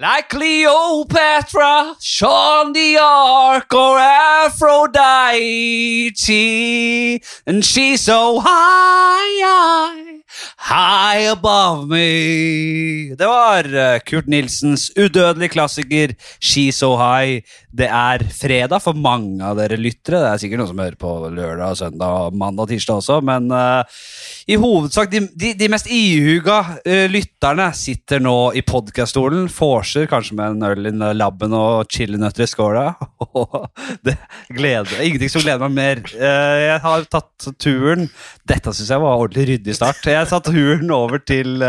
Like Cleopatra, Sean the Ark, or Aphrodite, and she's so high, high, above me. Det var eh, Kurt Nilsens udødelige klassiker She's So High. Det er fredag for mange av dere lyttere. Det er sikkert noen som hører på lørdag, søndag, mandag tirsdag også, men uh, i hovedsak de, de, de mest ihuga uh, lytterne sitter nå i podkaststolen. Forser kanskje med en øl i labben og chilinøtter i skåla. Det gleder Ingenting som gleder meg mer. Uh, jeg har tatt turen Dette syns jeg var ordentlig ryddig start. Jeg har tatt turen over til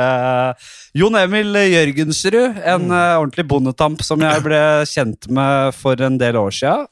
Jon Emil Jørgensrud, en mm. ordentlig bondetamp som jeg ble kjent med for en del år siden.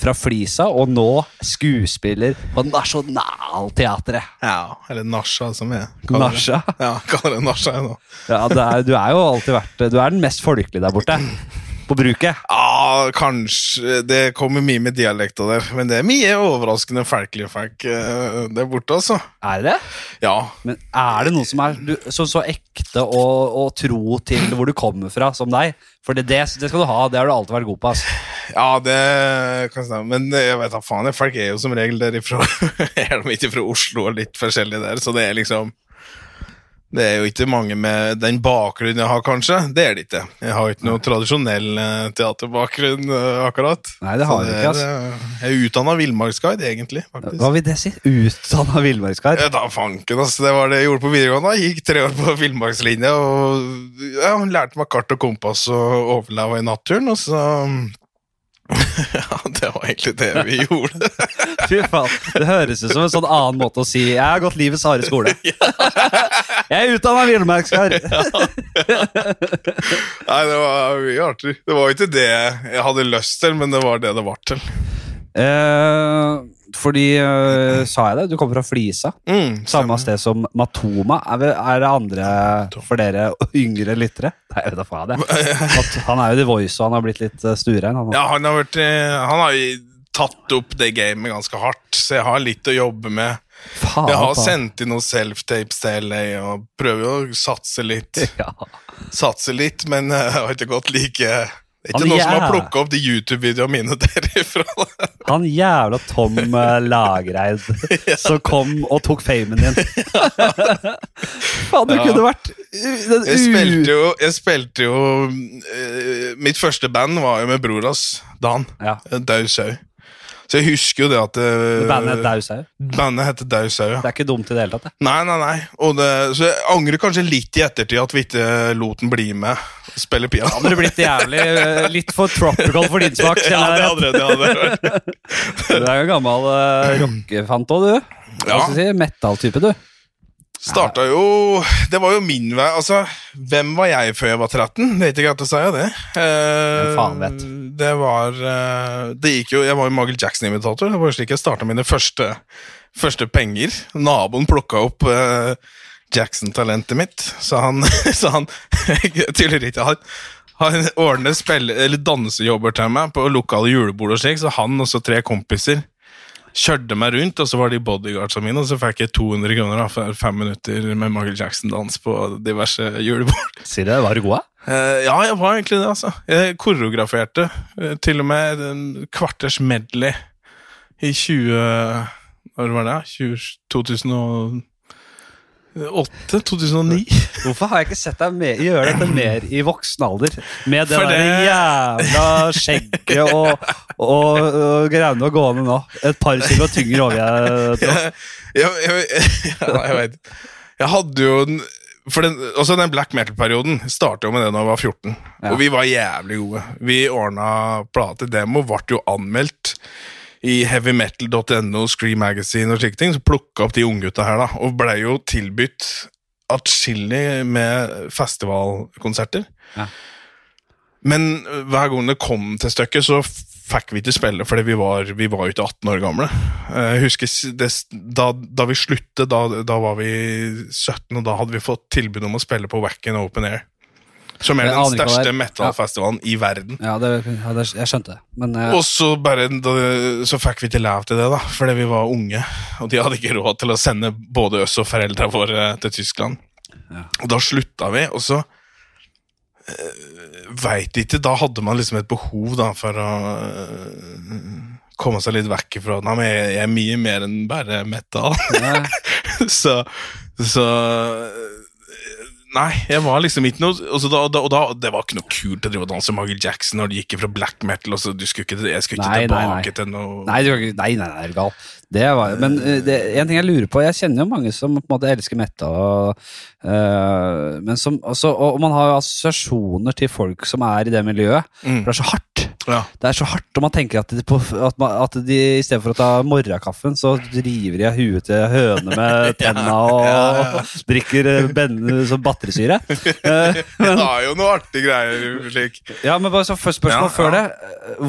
Fra Flisa, og nå skuespiller på Nationaltheatret. Ja, eller Nasha, som jeg kaller det. Ja, kaller det Nasha jeg nå. Ja, det er, du er jo alltid vært Du er den mest folkelige der borte. På bruket. Ja, kanskje Det kommer mye med dialekta der, men det er mye overraskende folk eh, der borte, altså. Er det det? Ja. Men er det noe som er du, så, så ekte og, og tro til hvor du kommer fra, som deg? For det, det, det skal du ha. Det har du alltid vært god på. Altså. Ja, det kan stemme. Men jeg vet da faen, folk er jo som regel derifra. er de ikke fra Oslo og litt forskjellig der, så det er liksom Det er jo ikke mange med den bakgrunnen jeg har, kanskje. Det er det ikke. Jeg har ikke noe tradisjonell eh, teaterbakgrunn, eh, akkurat. Nei, det har det, ikke, altså. Jeg er utdanna villmarksguide, egentlig. faktisk. Hva vil det si? Utdanna villmarksguide? Ja, da fanken, altså. Det var det jeg gjorde på videregående. Jeg gikk tre år på villmarkslinja og ja, lærte meg kart og kompass og overleva i naturen, og så det var egentlig det vi gjorde. Fy faen. Det høres ut som en sånn annen måte å si 'jeg har gått livets harde skole'. Jeg er utdanna villmarkskar. Nei, det var mye artig. Det var jo ikke det jeg hadde lyst til, men det var det det var til. Eh, fordi uh, Sa jeg det? Du kommer fra Flisa. Mm, Samme sted som Matoma. Er, det- er det andre for dere yngre lyttere? Nei, jeg vet da faen. At Han er jo The Voice, og han har blitt litt uh, stuerein. han. Ja, han har, vært, eh, han har tatt opp det gamet ganske hardt, så jeg har litt å jobbe med. Faen, Jeg har sendt inn noen self-tapes til LA og prøver jo å satse litt. ja. Satse litt, men eh, jeg har ikke gått like Det er ikke noen som har plukka opp de YouTube-videoene mine derifra. Han jævla Tom Lagreid ja. som kom og tok famen din. Faen, du Ja. kunne vært uh, den Jeg spilte jo, jeg spilte jo uh, Mitt første band var jo med bror hans, Dan. Ja. Dau sau. Så jeg husker jo det at eh, Bandet het Daus. Bandet heter Dau sau, ja. Det er ikke dumt i det hele tatt. det. Nei, nei, nei. Det, så jeg angrer kanskje litt i ettertid at vi ikke lot den bli med og piano. Da hadde du blitt jævlig uh, litt for tropical for din smak. Ja, det hadde det hadde. Du er jo gammel uh, rockefant òg, du. Ja. si? Metal-type, du. Starta jo Det var jo min vei. Altså, hvem var jeg før jeg var 13? Det er ikke greit å si det. Eh, faen vet? Det var eh, Det gikk jo Jeg var jo Michael Jackson-imitator. Det var jo slik jeg starta mine første, første penger. Naboen plukka opp eh, Jackson-talentet mitt, så han, så han Tydeligvis ikke. Han, han ordner spille, eller dansejobber til meg på lokale julebord og slik, så han og så tre kompiser kjørte meg rundt, og så var de bodyguardsa mine, og så fikk jeg 200 kroner da, for fem minutter med Michael Jackson-dans på diverse julebord. Sier det? Var du god? Eh, ja, jeg var egentlig det, altså. Jeg koreograferte eh, til og med en kvarters medley i 20 Når var det? 20, 2008? 2009? Hvorfor har jeg ikke sett deg med, gjøre dette mer i voksen alder? Med det det... der jævla skjegget og, og, og greiene gående nå. Et par kilo tyngre over jeg tror. jeg, jeg, jeg, jeg vet Jeg hadde jo den for den, også den black metal-perioden starta jo med det da jeg var 14. Ja. Og vi var jævlig gode. Vi ordna plate. Demo ble jo anmeldt i heavymetal.no, Scream Magazine og slike ting. Så plukka opp de unggutta her, da. Og blei jo tilbudt atskillig med festivalkonserter. Ja. Men hver gang det kom til stykket, så fikk vi ikke spille fordi vi var, vi var ikke 18 år gamle. Eh, Jeg husker det, da, da vi sluttet, da, da var vi 17, og da hadde vi fått tilbud om å spille på Wacken Open Air. Som er den største metal-festivalen i verden. Ja, det, ja det, jeg skjønte det. Men eh, Og så bare Så fikk vi ikke lov til det, da, fordi vi var unge. Og de hadde ikke råd til å sende både oss og foreldra våre til Tyskland. Ja. Og da slutta vi, og så eh, veit ikke. Da hadde man liksom et behov da for å øh, komme seg litt vekk ifra Nei, men jeg, jeg er mye mer enn bare metal. Ja. så, så Nei, jeg var liksom ikke noe og, så da, da, og da, Det var ikke noe kult å drive og danse Michael Jackson når du gikk fra black metal. Og så, du skulle ikke, jeg skulle ikke Nei, nei, tilbake nei. til noe Nei, du nei, nei, nei, er gal. Det var, men eh, det, en ting jeg lurer på Jeg kjenner jo mange som på en måte elsker metal, og, øh, men som, også, og man har jo assosiasjoner til folk som er i det miljøet. Mm. For det er så hardt. Ja. Det er så hardt, og man tenker at de, på, at, man, at de i stedet for å ta morgenkaffen, så driver de av huet til høne med tenna og Ja, ja, og drikker eh, ben, sånn batterisyre. Det er jo noe artige greier. slik ja, men bare så først spørsmål før det.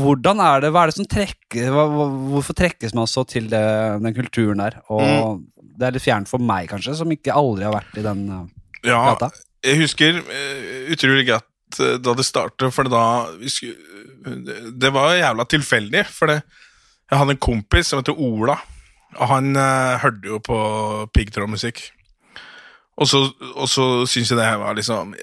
Hvordan er det, hva er det som trekker hva, Hvorfor trekkes man så til det, den kulturen der? Og Mm. det er litt fjernt for meg, kanskje, som ikke aldri har vært i den eh, Ja, gata. jeg husker eh, utrolig godt da det startet, for da skulle, det, det var jævla tilfeldig, for det, jeg hadde en kompis som heter Ola, og han uh, hørte jo på piggtrådmusikk. Og så, og så syns jeg det her var liksom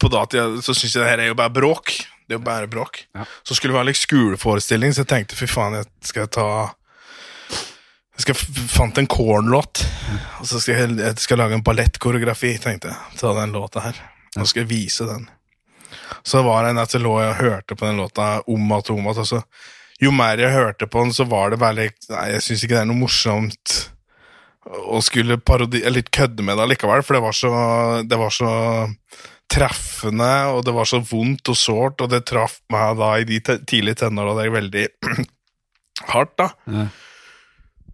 På datida så syns jeg det her er jo bare bråk. Det er jo bare bråk. Ja. Så skulle det være litt skoleforestilling, så jeg tenkte fy faen, jeg skal ta Jeg skal fant en corn-låt, Og så skal jeg, jeg skal lage en ballettkoreografi, tenkte jeg. Ta den låta her. Nå skal jeg vise den. Så var det en at jeg lå og hørte på den låta om at om at altså, Jo mer jeg hørte på den, så var det bare litt Nei, jeg syns ikke det er noe morsomt å skulle parodi eller litt kødde med det likevel, for det var så Det var så treffende, og det var så vondt og sårt, og det traff meg da i de tidlige tenåra der veldig hardt, da. Ja.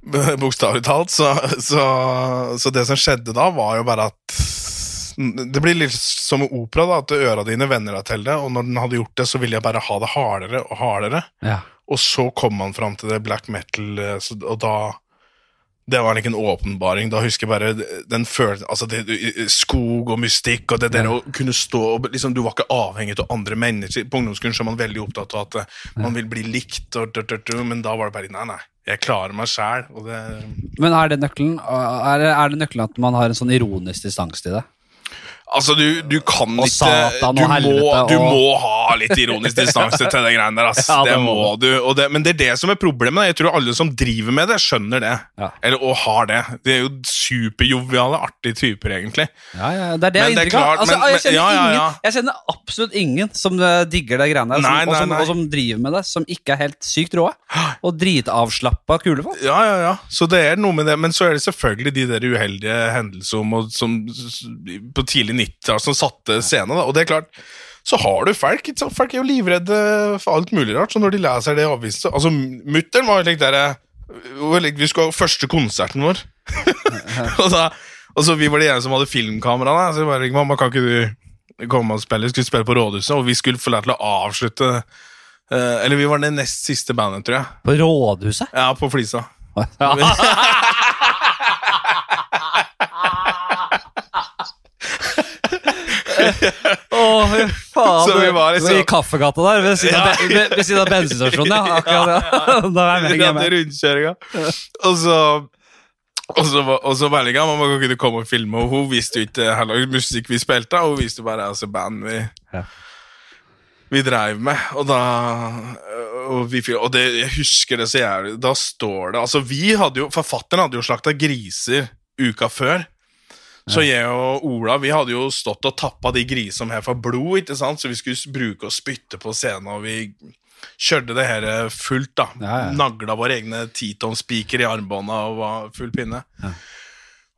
Bokstavelig talt. Så, så, så det som skjedde da, var jo bare at Det blir litt som med opera, da, at øra dine venner deg til det, og når den hadde gjort det, så ville jeg bare ha det hardere og hardere. Ja. Og så kom man fram til det black metal, eh, og da Det var ikke en åpenbaring. Da husker jeg bare den følelsen Altså, det, skog og mystikk, og det der å kunne stå og liksom, Du var ikke avhengig av andre mennesker. På ungdomsskolen så er man veldig opptatt av at eh, man vil bli likt, og, og, og, men da var det bare Nei, nei. Jeg klarer meg sjæl, det Men er det nøkkelen Er er det nøkkelen at man har en sånn ironisk distanse til det? Altså, du, du kan Og ikke Satan og helvete, må, du og- må ha litt ironisk distanse til det greiene der, ass. Ja, det, det må du. Det, men det er det som er problemet. Jeg tror alle som driver med det, skjønner det. Ja. Eller, og har det. Det er jo superjoviale, artige typer, egentlig. Ja, ja, det er det jeg har Men inntrykk Altså, jeg, kjenner ja, ja, ja. ingen, jeg kjenner absolutt ingen som eh, digger det greiene der, som, Nei, og, som, og som driver med det, som ikke er helt sykt rå. Og dritavslappa kulefolk. Ja, ja, ja. Så det er noe med det. Men så er det selvfølgelig de der uheldige hendelsene som, på tidlig 90-tall som satte scenen. Da. Og det er klart, så har du folk. Folk er jo livredde for alt mulig rart. Så når de leser det avisen Altså, mutter'n var jo like der Vi skulle ha første konserten vår. og, da, og så Vi var de eneste som hadde filmkamera. Da. Så jeg bare 'Mamma, kan ikke du komme og spille?' Vi skulle spille på Rådhuset, og vi skulle få lov til å avslutte eh, Eller vi var det nest siste bandet, tror jeg. På rådhuset. Ja, på Flisa. Ja. Å, fy faen. Så vi var liksom- I kaffegata der, ved siden av, Ja. be- ved- ved siden av bensinstasjonen. Ja, akkurat, ja. Da er jeg med, jeg er med. rundkjøringa. Og så og så, var- og så Berlinga, mamma kan ikke komme og filme, og hun visste jo ikke heller musikk vi spilte, og hun visste bare altså band vi, Ja. vi dreiv med. Og da og, vi, fil- og det, jeg husker det så jævlig. Da står det Altså, vi hadde jo Forfatteren hadde jo slakta griser uka før. Så jeg og Ola vi hadde jo stått og tappa de grisene her for blod, ikke sant? så vi skulle bruke og spytte på scenen. Og vi kjørte det her fullt, da. Ja, ja. Nagla våre egne titonspiker i armbånda og var full pinne.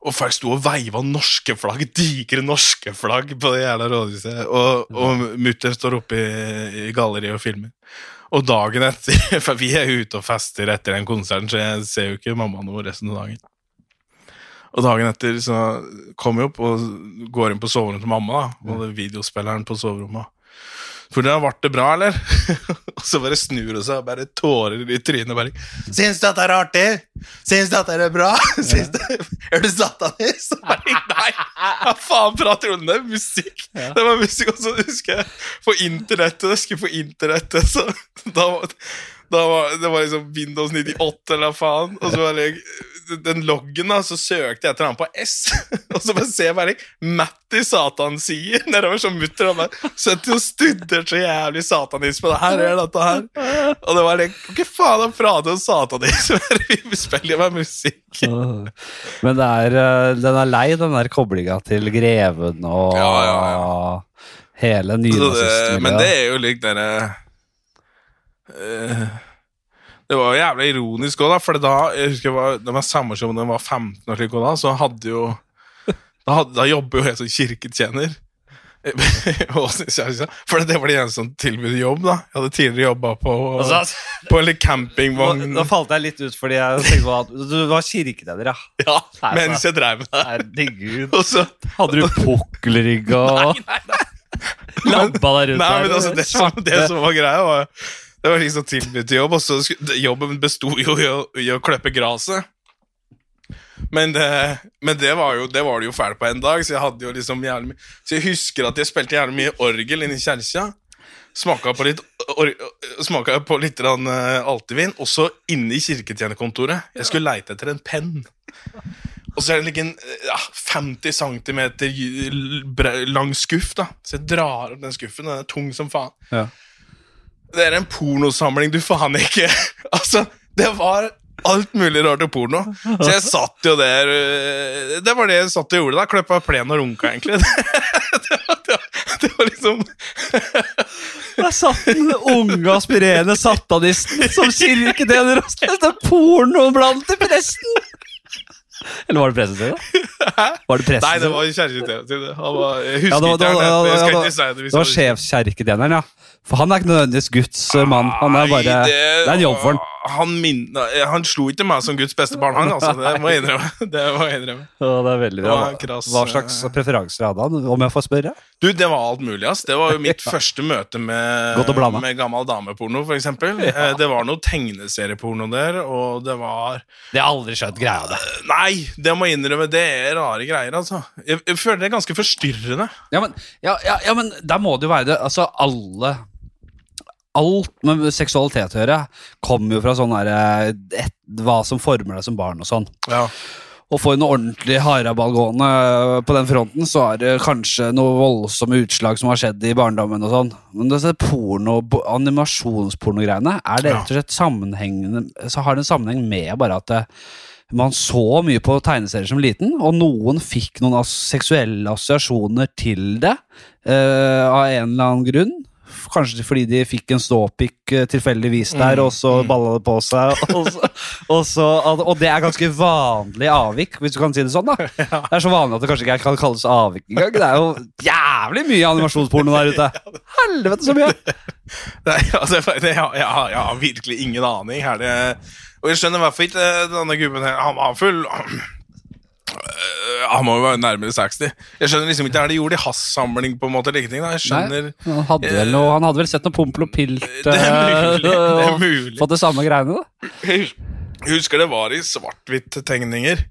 Og folk sto og veiva norske flagg, digre norske flagg, på det jævla rådhuset. Og, og mutter står oppe i, i galleriet og filmer. Og dagen etter For vi er ute og fester etter den konserten, så jeg ser jo ikke mamma noe resten av dagen. Og dagen etter så kommer jeg opp og går inn på soverommet til mamma, da, og det er videospilleren på soverommet. For da ble det bra, eller? og så bare snur hun seg og bare tårer i trynet. bare, Syns du at det er artig? Syns du at det er bra? Syns du, er du satanist? Så bare, Nei, hva faen prater du om? Det er musikk. Det var musikk, Og så husker jeg på internettet, jeg skulle på internettet, så da, var- det var liksom Windows 98 eller hva faen. Og så var det den loggen, da, så søkte jeg etter han på S. Og så bare ser jeg bare Matti Satan sier nedover som mutter. Han bare sitter og studert så jævlig satanisme. Det her er dette her. Og det var like Hva faen å prate om satanisme? Vi spiller jo med musikk. Men det er, eh, den er lei, den der koblinga til Greven og Ja, ja, hele nynazistmiljøet. men det er jo litt like eh, Det var jo jævlig ironisk òg, da, for da jeg husker jeg var, da var samme som da jeg var 15 år, slik, og da, så hadde jo Da, hadde, da jobber jo jeg som kirketjener. For det var det eneste som tilbød jobb. da Jeg hadde tidligere jobba på, Altså, på en nå, campingvogn. nå falt jeg litt ut fordi jeg tenkte på at du var kirkeleder, ja. Ja, Nei, mens jeg drev med det. Herregud. Og så Hadde du pukkelrygga og Lampa deg rundt Nei, der? men altså, det, som, det som var greia, var Det var liksom tilbud til jobb, og så jobben besto jo i å, i å klippe gresset. Men, det, men det var jo det var det jo ferdig på en dag, så jeg hadde jo liksom jævlig mye Så jeg husker at jeg spilte jævlig mye orgel inne i kjerka. Smaka på litt, or, smaka på litt grann, eh, Altivin, og så inne i kirketjenerkontoret. Jeg skulle leite etter en penn. Og så er det en ja, 50 cm lang skuff, da. Så jeg drar opp den skuffen. Den er tung som faen. Ja. Det er en pornosamling du faen ikke Altså, det var alt mulig rart og porno. Så jeg satt jo der øh, Det var det jeg satt og gjorde da. Kløppa plen og runka, egentlig. Det, var, det, det var liksom Der satt den unge aspirerende satanisten som kirketjener og spilte porno blant til presten! Eller var det pressen sin, da? Var det pressen Nei, det var kjerketjeneren Jeg Ja, det var, det var, Jeg det var, ikke si det. det var jeg- sjefskjerketjeneren, ja. For han er ikke nødvendigvis Guds mann. Han er bare Det er en jobb for han. Han, min, han slo ikke meg som Guds beste barn, han. Altså, det må jeg innrømme. Det må jeg innrømme. Ja, det er veldig bra. Krass, hva slags eh, preferanser hadde han, om jeg får spørre? Du, det var alt mulig, ass. Det var jo mitt første møte med, med gammel dameporno, f.eks. eksempel. Eh, Det var noe tegneserieporno der, og det var Det har aldri skjønt greia det. Nei, det må jeg innrømme, det er rare greier, altså. Jeg, jeg føler det er ganske forstyrrende. Ja, men, ja, ja, ja, men der må det jo være det. Altså, alle Alt med seksualitet å gjøre kommer jo fra sånn derre et- Hva som former deg som barn og sånn. Ja. Og får en ordentlig haraball gående på den fronten, så er det kanskje noe voldsomme utslag som har skjedd i barndommen og sånn. Men disse porno, animasjonspornogreiene, er det rett og slett sammenhengende Så har det en sammenheng med bare at det, man så mye på tegneserier som liten, og noen fikk noen seksuelle assosiasjoner til det eh, av en eller annen grunn. Kanskje fordi de fikk en ståpikk eh, tilfeldigvis der, Mm, og så mm. balla det på seg. Og, så, og, så, og det er ganske vanlig avvik, hvis du kan si det sånn. da Det er så vanlig at det kanskje ikke kan kalles avvik engang. Det er jo jævlig mye animasjonsporno der ute. Helvete så mye! Nei, altså, jeg, har- virkelig ingen aning. Her det, og jeg skjønner hvorfor ikke eh, denne gubben her Han var full Øh, Han må jo være nærmere 60. Jeg skjønner liksom ikke Er det gjort i hans-samling, på en måte? Like ting, da. Jeg skjønner Han hadde vel, noe, han hadde vel sett noe Pompel og Pilt Det er mulig. Det er og mulig. fått det samme greiene, da. Jeg husker det var i svart-hvitt-tegninger.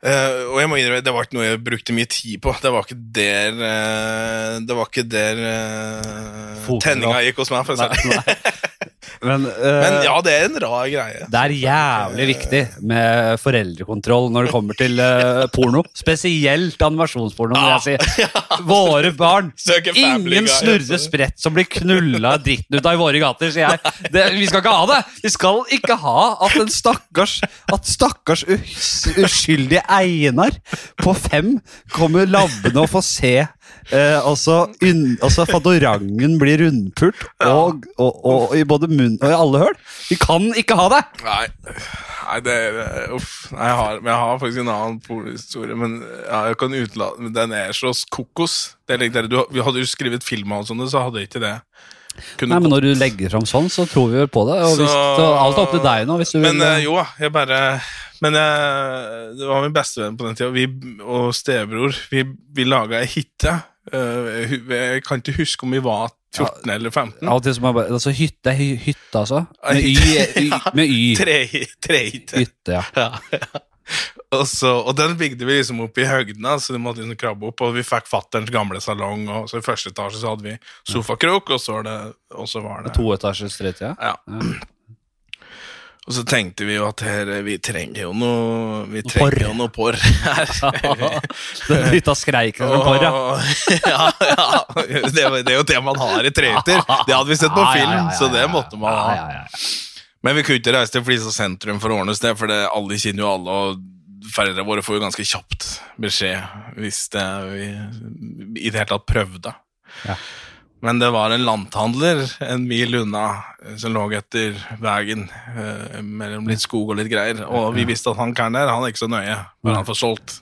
Uh, og jeg må innrømme, det var ikke noe jeg brukte mye tid på. Det var ikke der uh, Det var ikke der uh, tenninga gikk hos meg. For å si det. Men, uh, Men ja, det er en rar greie. Det er jævlig viktig med foreldrekontroll når det kommer til uh, porno. Spesielt animasjonsporno. vil jeg si. Våre barn. Ingen snurre spredt som blir knulla dritten ut av i våre gater, sier jeg. Det, vi skal ikke ha det! Vi skal ikke ha at en stakkars At stakkars uskyldige Einar på fem kommer labbende og får se eh, altså, unn- altså Fadorangen blir rundpult, og, og, og i både munn og i alle høl. Vi kan ikke ha det! Nei, nei det eh, Uff. Nei, jeg, har, men jeg har faktisk en annen polhistorie, men ja, jeg kan utelate men Den er så kokos. Det er like det, du, vi hadde jo skrevet film og sånn, så hadde jeg ikke det. Kunne Nei, men. Når du legger fram sånn, så tror vi vel på det. Og hvis, Så- så alt er opp til deg nå. Hvis du vil, Men eh, jo da, jeg bare Men jeg, det var min bestevenn på den tida, vi, og stebror. Vi, vi laga ei hitte. Eh, jeg kan ikke huske om vi var 14 eller 15. Av og til så må jeg bare Altså hytte, er hytte altså. Med y. y med y. Tre- Trehytte. Hytte, ja. Ja, ja. Og, så, og den bygde vi liksom opp i høgdene, så vi måtte liksom krabbe opp. Og vi fikk fatterns gamle salong, og så i første etasje så hadde vi sofakrok, og så var det, og så var det Toetasjes tretida. ja. Og så tenkte vi jo at her, vi trenger jo noe Vi porr. trenger jo noe porr her. Den gutta skreik som porr, ja. Ja, ja. Det, det er jo det man har i trehytter. Det hadde vi sett på film, så det måtte man ja, ha. ja, ja. Men vi kunne ikke reise til Flisa sentrum for å ordne oss det, for det, alle kjenner jo alle, og foreldrene våre får jo ganske kjapt beskjed hvis det, vi i det hele tatt prøvde. Ja. Men det var en lanthandler en mil unna eh, som lå etter veien eh, mellom litt skog og litt greier, og vi visste at han karen der, han er ikke så nøye, men han får solgt.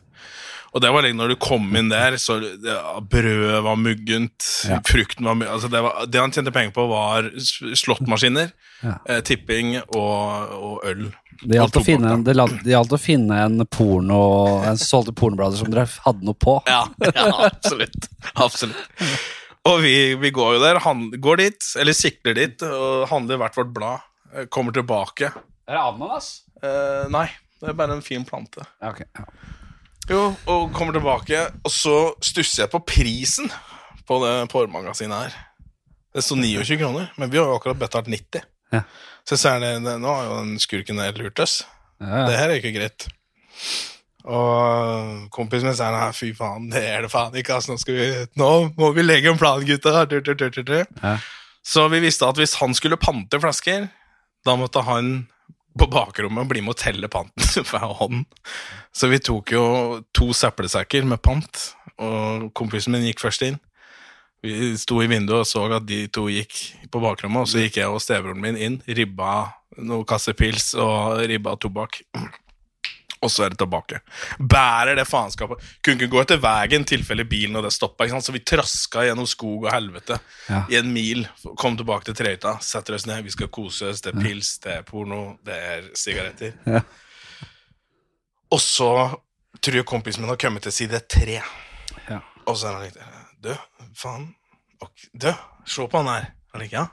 Og det var liksom når du kom inn der, så det, brødet var muggent, Ja. frukten var muggent altså det, det han tjente penger på, var slåttmaskiner, Ja. eh, tipping og, og øl. Det gjaldt, å finne, en- det gjaldt å finne en porno En som solgte pornoblader som dere hadde noe på. Ja, ja absolutt. absolutt. Og vi, vi går jo der, han, går dit, eller sikler dit, og handler hvert vårt blad. eh, Kommer tilbake. Er det ananas? Eh, nei, det er bare en fin plante. Okay. Ja. Jo, og kommer tilbake, og så stusser jeg på prisen på det porrmagasinet her. Det sto 29 kroner, men vi har jo akkurat betalt 90. Ja. Så jeg ser det, det, nå har jo den skurken der lurt oss. Ja, Det her er ikke greit. Og kompisen min sier nei, fy faen, det er det faen ikke. Altså, nå, skal vi, nå må vi legge en plan, gutta. Tur, tur, tur. Ja. Så vi visste at hvis han skulle pante flasker, da måtte han på bakrommet bli med å telle panten hver hånden. Så vi tok jo to søppelsekker med pant, og kompisen min gikk først inn. Vi sto i vinduet og så at de to gikk på bakrommet, og så gikk jeg og stebroren min inn, ribba noe kassepils og ribba tobakk. Og så er det tilbake. Bærer det faenskapet. Kunne ikke gå etter veien tilfelle bilen og det stoppa. Så vi traska gjennom skog og helvete Ja. i en mil. Kom tilbake til Trehytta, setter oss ned, vi skal kose oss. Det er pils, det er porno, det er sigaretter. Ja. Og så tror jeg kompisen min har kommet til side tre. Ja. Og så er han litt Du, faen. Du, se på han her. Han liker, ja.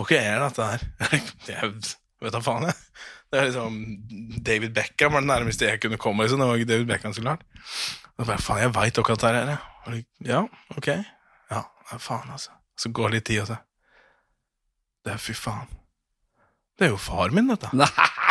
Hva er dette her? Jeg vet da faen, jeg. Det er liksom David Beckham var det nærmeste jeg kunne komme. Liksom. Det var ikke David Beckham, så klart. Og bare, faen, jeg veit akkurat det er. jeg. Ja, ok. Ja, faen, altså. Så går det litt tid, og så Det er fy faen. Det er jo far min, dette. Nei!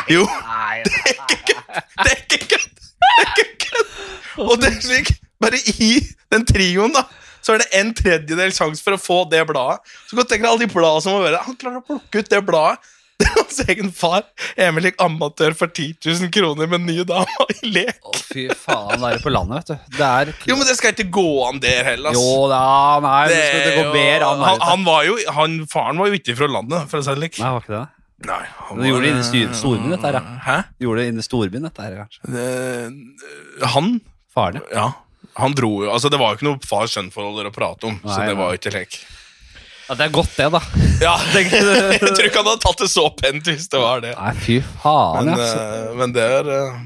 Jo, Nei. det er ikke kødd! Det er ikke kødd! Og det er slik, bare i den trioen, da, så er det en tredjedel sjanse for å få det bladet. Så godt tenker jeg alle de bladene som må være Han klarer å plukke ut det bladet. Hans egen far. Emil gikk amatør for 10 000 kroner med nye dame i lek. Å, fy faen, Det er på landet, vet du. Det er Jo, men det skal ikke gå an der heller, Altså. Jo da, nei, det, det skal ikke gå bedre an. han, han var jo han, Faren var jo ikke fra landet, for å si det slik. Nei, var ikke det? Nei, han Du gjorde det var, inne i storbyen, dette her, ja. Hæ? Du gjorde det inne i storbyen, dette her, kanskje. Det, han Faren, ja. Ja, han dro jo Altså, det var jo ikke noe far-sønn-forhold å prate om, så det var jo ikke lek. Ja. Det er godt, det, da. Ja, jeg tror ikke han hadde tatt det så pent hvis det var det. Nei, fy faen, Men, altså. eh, men det er eh,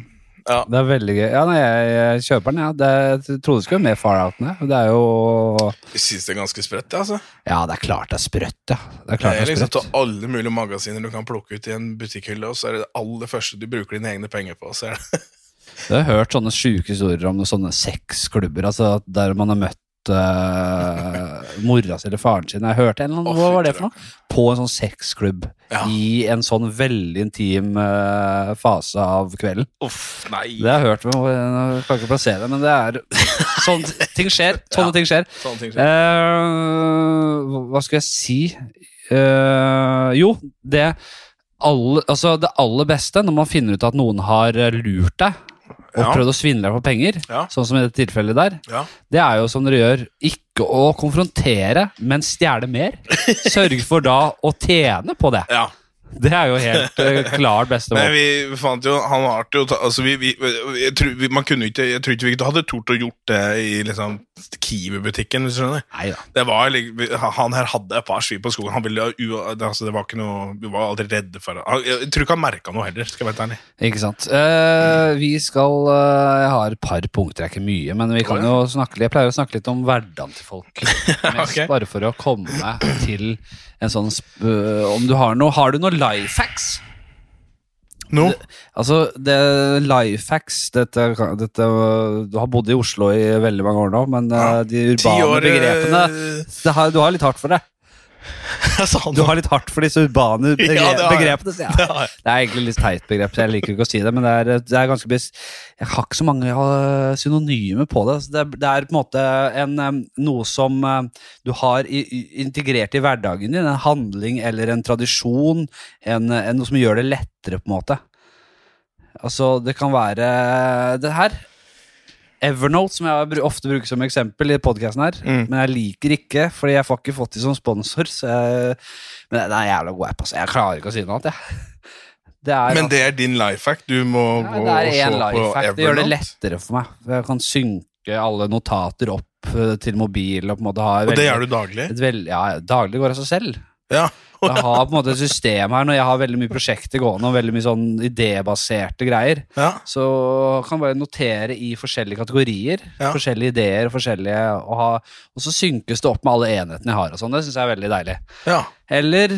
Ja. Det er veldig gøy. Ja, nei, jeg, jeg kjøper den, ja. Det, jeg trodde det skulle være mer far out det. Det er jo Jeg synes det er ganske sprøtt, det, altså. Ja, det er klart det er sprøtt, ja. Det er Det klart er det er liksom sprøtt. til alle mulige magasiner du kan plukke ut i en butikkhylle, og så er det det aller første du bruker dine egne penger på. Så er det. Jeg har hørt sånne sjuke historier om sånne sexklubber, altså der man har møtt uh, mora si eller faren sin. Jeg hørte en eller annen, Hva var det for noe? På en sånn sexklubb. Ja. I en sånn veldig intim eh, fase av kvelden. Uff, nei. Det har jeg hørt, men jeg kan ikke plassere det. Men det er Sånne ting skjer. Sånne ting skjer. Sånne ting skjer. Eh, hva skal jeg si Eh, Jo, det alle, altså det aller beste når man finner ut at noen har lurt deg og Ja. prøvd å svindle deg for penger, Ja. sånn som i dette tilfellet der, Ja. det er jo som dere gjør, ikke å konfrontere, men stjele mer. Sørg for da å tjene på det. ja. Det er jo helt eh, klart beste Men vi fant jo Han har jo altså vi, vi, jeg, tror, vi, man kunne ikke, jeg tror ikke vi hadde tort å gjort det i liksom Kiwi-butikken. hvis du skjønner Neida. Det var Han her hadde et par svi på skogen. Han ville, altså, det var ikke noe Vi var aldri redde for det. Jeg tror ikke han merka noe heller, skal jeg være ærlig. Ikke sant. Eh, vi skal eh, Jeg har et par punkter, det er ikke mye, men vi kan jo snakke Jeg pleier å snakke litt om hverdagen til folk. okay. Bare for å komme til en sånn øh, Om du har noe Har du noe life hacks? Nå? Altså, det life hacks dette, dette, Du har bodd i Oslo i veldig mange år nå, men Ja. eh, de urbane år, eh, begrepene det har, Du har litt hardt for det. Sa Du har litt hardt for disse urbane begre Ja, det begrepene. jeg. Det. Er egentlig litt teit begrep, så jeg liker ikke å si det. Men det er, det er ganske Jeg har ikke så mange synonymer på det. Altså, det, er, det på en måte en, noe som du har integrert i hverdagen din. En handling eller en tradisjon. En, en, noe som gjør det lettere, på en måte. Altså, det kan være det her. Evernote, som jeg ofte bruker som eksempel i podkasten her. Mm. Men jeg liker ikke, fordi jeg får ikke fått de som sponsor. Så jeg, men det er en jævla god app. Altså. Jeg klarer ikke å si noe annet. Jeg. Det er, Men det er din life hack. Du må ja, gå og se på Evernote? Det gjør det lettere for meg. Jeg kan synke alle notater opp eh, til mobil. Og på en måte ha Og det gjør du daglig? veld, ja, daglig går av seg selv. Ja. Jeg har på en måte et system her når jeg har veldig mye prosjekter gående og veldig mye sånn idébaserte greier. ja. Så kan jeg bare notere i forskjellige kategorier. Ja. Forskjellige ideer forskjellige og, ha, og så synkes det opp med alle enhetene jeg har. og sånn, Det syns jeg er veldig deilig. ja. Eller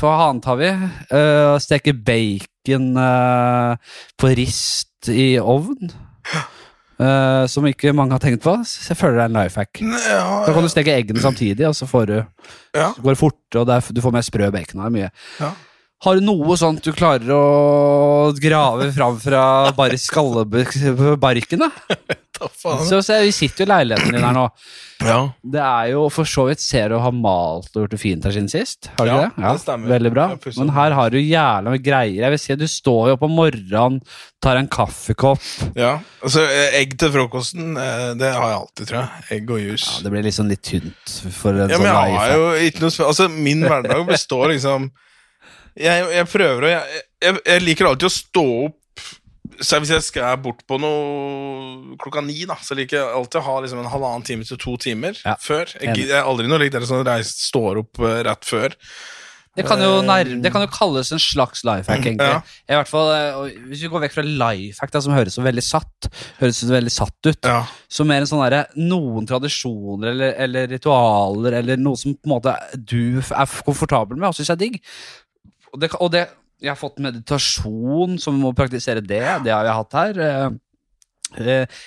hva annet har vi? Uh, steke bacon uh, på rist i ovn. Eh, som ikke mange har tenkt på. Så jeg føler det er en life hack. N- ja. Da kan du steke eggene samtidig, og så får du, ja. går det fort, og det er, du får mer sprø bacon. Er mye. Ja. Har du noe sånt du klarer å grave fram fra bare skallebarken? da? Så, så Vi sitter jo i leiligheten din her nå. Ja. Det er jo for så vidt Ser du har malt og gjort det fint her siden sist? Har du Ja, det? det? det stemmer. Veldig bra. Men her har du jævla mye greier. Jeg vil si Du står jo opp om morgenen, tar en kaffekopp ja. Altså, egg til frokosten, eh, det har jeg alltid, tror jeg. Egg og juice. ja, Det blir liksom litt tynt for en Ja, sånn men jeg har jo ikke noe Altså, min hverdag består liksom Jeg, jeg prøver å jeg, jeg, jeg liker alltid å stå opp så Hvis jeg skal bort på noe klokka ni, da, så liker jeg alltid å ha liksom en halvannen time til to timer Ja, før. Jeg, jeg er aldri noe likt dere som står opp uh, rett før. Det kan, jo nærme, det kan jo kalles en slags life hack, egentlig. Ja. I hvert fall, eh, Hvis vi går vekk fra life hack, da, som høres så veldig satt Høres så veldig satt ut, Ja. så mer en sånn der, noen tradisjoner eller, eller ritualer eller noe som på en måte du er komfortabel med og syns er digg. Og det, og det Jeg har fått meditasjon, som vi må praktisere det. Det har jeg hatt her. Eh, eh,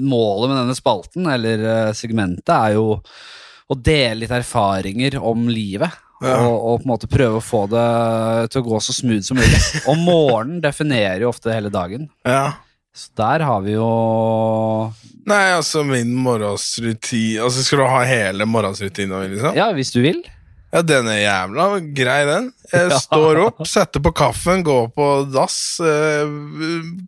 målet med denne spalten, eller eh, segmentet, er jo å dele litt erfaringer om livet. Ja. Og, og på en måte prøve å få det til å gå så smooth som mulig. Og morgenen definerer jo ofte hele dagen. ja. Så der har vi jo Nei, altså, min morgensrutin Altså, skal du ha hele morgensrutinen, liksom? Ja, hvis du vil. Ja, den er jævla grei, den. Jeg står opp, setter på kaffen, går på dass. Eh,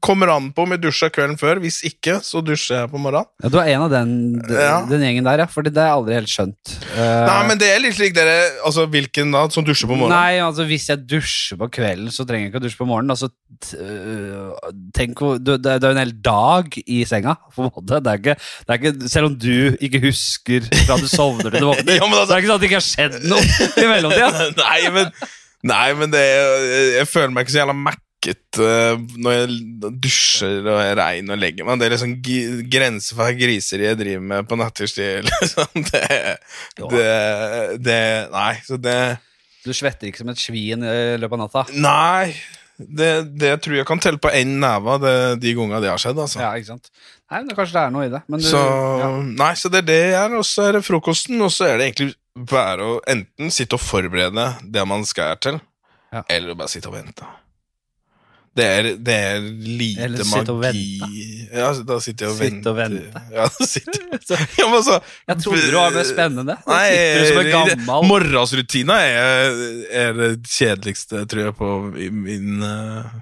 kommer an på om jeg dusjer kvelden før. Hvis ikke, så dusjer jeg på morgenen. Ja, Du er en av den, Ja. den gjengen der, ja. For det har jeg aldri helt skjønt. Eh, Nei, men det er litt slik dere Altså, hvilken da som dusjer på morgenen? Nei, altså Hvis jeg dusjer på kvelden, så trenger jeg ikke å dusje på morgenen. Altså, øh, tenk det, det er jo en hel dag i senga. På en måte. Det er ikke, det er ikke, selv om du ikke husker fra du sovner til du våkner, Ja, altså- så er det ikke sånn at det ikke har skjedd noe i mellomtida. nei, men, nei, men det Jeg føler meg ikke så jævla mækket eh, når jeg dusjer og er rein og legger meg. Det er liksom grenser for griseri jeg driver med på nattestid. Liksom. Det, det, det Nei, så det Du svetter ikke som et svin i løpet av natta. Nei, det, det tror jeg kan telle på én neve det- de gangene det har skjedd. altså. Ja, ikke sant? Nei, men Kanskje det er noe i det. Men du, så, ja. nei, så det er det jeg er, og så er det frokosten, og så er det egentlig bare å enten sitte og forberede det man skal til, Ja. eller bare sitte og vente. Det er, det er lite Eller sitte og magi Ja, da sitter jeg og Sitte venter. og vente. Ja, da sitter ja, men altså, jeg trodde det var mer spennende. Nei, sitter du som en gammel morgensrutina er, er det kjedeligste, tror jeg, på min eh,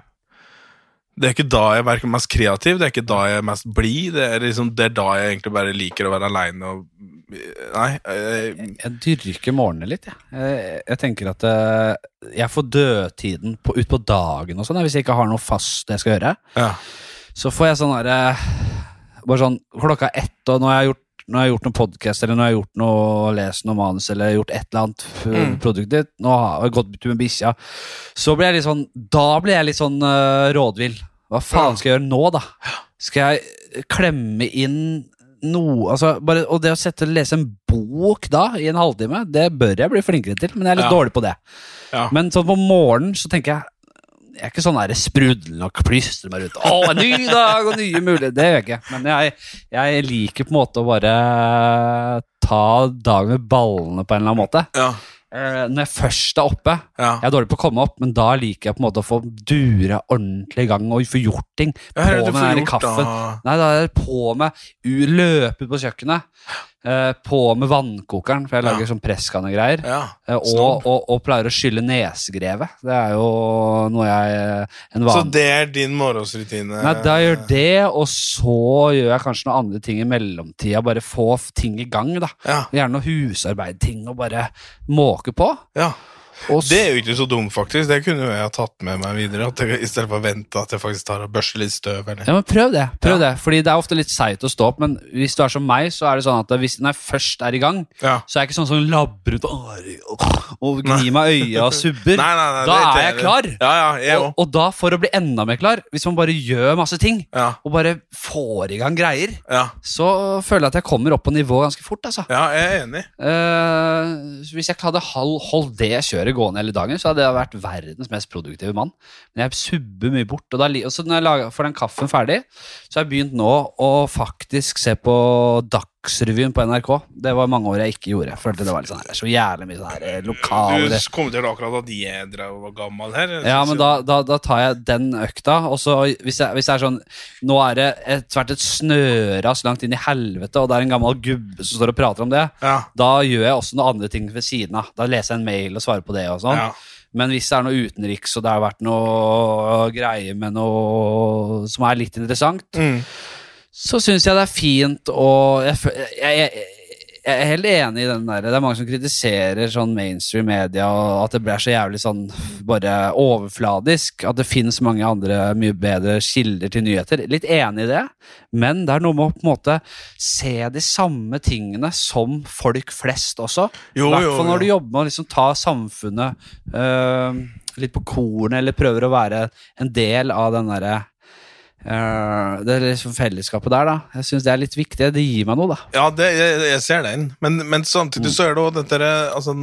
Det er ikke da jeg er mest kreativ, det er ikke da jeg er mest blid. Det, liksom, det er da jeg egentlig bare liker å være aleine og Nei. eh, Jeg dyrker morgenene litt, jeg. Jeg, jeg tenker at eh, jeg får dødtiden på, ut på dagen og sånn, hvis jeg ikke har noe fast jeg skal gjøre. ja. Så får jeg sånn derre Bare sånn klokka ett, og når jeg har gjort når jeg har gjort noen podkast eller når jeg har gjort noe, lest noe manus eller gjort et eller annet Mm. produktivt, nå har jeg gått tur med bikkja, så blir jeg litt sånn Da blir jeg litt sånn uh, rådvill. Hva faen skal jeg gjøre nå, da? Skal jeg klemme inn noe altså bare, Og det å sette lese en bok da, i en halvtime, det bør jeg bli flinkere til, men jeg er litt Ja. dårlig på det. Ja. Men sånn på morgenen så tenker jeg jeg er ikke sånn der sprudlende og plystrer meg rundt. Å, en ny dag og nye muligheter. Det gjør jeg ikke. Men jeg, jeg liker på en måte å bare ta dagen med ballene på en eller annen måte. ja. Eh, når jeg først er oppe Ja. Jeg er dårlig på å komme opp, men da liker jeg på en måte å få dure ordentlig i gang og få gjort ting. På med den kaffen. da? Nei, da er det på med Løpe ut på kjøkkenet. Eh, på med vannkokeren, for jeg Ja. lager sånn presskannegreier. Ja. Eh, og, og, og pleier å skylle nesegrevet. Det er jo noe jeg En Så det er din morgensrutine? Nei, da gjør det, og så gjør jeg kanskje noen andre ting i mellomtida. Bare få ting i gang, da. Ja. Gjerne noe husarbeidting og bare måke på. ja. Og s- Det er jo ikke så dumt, faktisk. Det kunne jo jeg ha tatt med meg videre. At jeg, I stedet for å vente at jeg faktisk tar og børster litt støv. Eller. Ja, men Prøv det. prøv det Fordi det er ofte litt seigt å stå opp, men hvis du er som meg, så er det sånn at hvis når jeg først er i gang, Ja. så er jeg ikke sånn som labber ut og, og gnir meg i øya og subber. Nei, nei, nei, Da det er jeg klar. Ja, ja, jeg Og, òg. og da, for å bli enda mer klar, hvis man bare gjør masse ting, Ja, og bare får i gang greier, ja. så føler jeg at jeg kommer opp på nivå ganske fort, altså. ja, jeg er enig. Eh, hvis jeg hadde hol- holdt det kjøret gående hele dagen, så hadde jeg vært verdens mest produktive mann. Men jeg subber mye bort. Og, da, og så når jeg får den kaffen ferdig, så har jeg begynt nå å faktisk se på Dagsrevyen på NRK. Det var mange år jeg ikke gjorde. Jeg følte det var litt sånn her, så jævlig mye sånn her lokale Du kommenterte akkurat at de drev var gammel her. Ja, men da, da, da tar jeg den økta, og så hvis, jeg, hvis det er sånn Nå er det et, vært et snøras langt inn i helvete, og det er en gammel gubbe som står og prater om det, Ja, da gjør jeg også noen andre ting ved siden av. Da leser jeg en mail og svarer på det og sånn. ja. Men hvis det er noe utenriks, og det har vært noe greier med noe som er litt interessant, Mm. Så syns jeg det er fint å jeg, jeg, jeg, jeg er helt enig i den der. Det er mange som kritiserer sånn mainstream media, og at det blir så jævlig sånn bare overfladisk. At det finnes mange andre mye bedre kilder til nyheter. Litt enig i det, men det er noe med å på en måte se de samme tingene som folk flest også. I hvert fall når du jobber med å liksom ta samfunnet øh, litt på kornet, eller prøver å være en del av den derre øh, det liksom fellesskapet der, da. Jeg syns det er litt viktig. Det gir meg noe, da. Ja, det, jeg, jeg ser den, men, men Mm. samtidig så er det òg dette altså,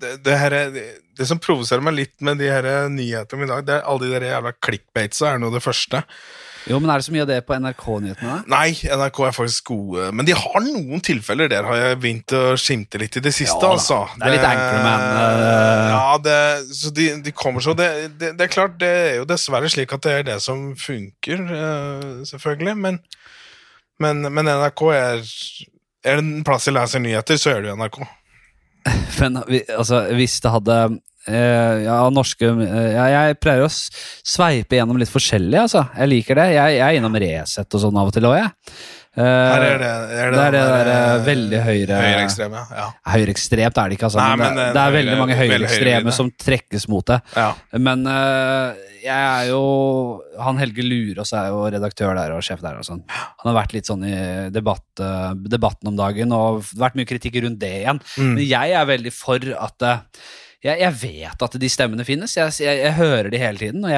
det, det, her, er- det, det som provoserer meg litt med de her nyhetene i dag, det er alle de der jævla clickbatesa er nå det første. Jo, men er det så mye av det på NRK-nyhetene? Nei, NRK er faktisk gode, men de har noen tilfeller der har jeg begynt å skimte litt i det siste, Ja altså. det er litt Anchorman, men. Ja, det, så de, de kommer så det, det, det er klart, det er jo dessverre slik at det er det som funker, eh, selvfølgelig, men, men, men NRK er Er det en plass jeg leser nyheter, så er det jo NRK. Men altså, hvis det hadde eh, Ja, norske uh, ja, Jeg pleier å sveipe gjennom litt forskjellig, altså. Jeg liker det. Jeg, jeg er innom Resett og sånn av og til òg, jeg. Uh, Her er det, er det er det der, veldig høyre- Høyreekstreme, ja. Høyreekstremt er det ikke, altså. Nei, men det, det er det er høyre- veldig mange veldig høyreekstreme som trekkes mot det. ja. Men jeg er jo Han Helge Lurås er jo redaktør der og sjef der. og sånn Han har vært litt sånn i debatt, debatten om dagen, og vært mye kritikk rundt det igjen. Mm. Men jeg er veldig for at jeg, jeg vet at de stemmene finnes. Jeg, jeg, jeg hører de hele tiden. Og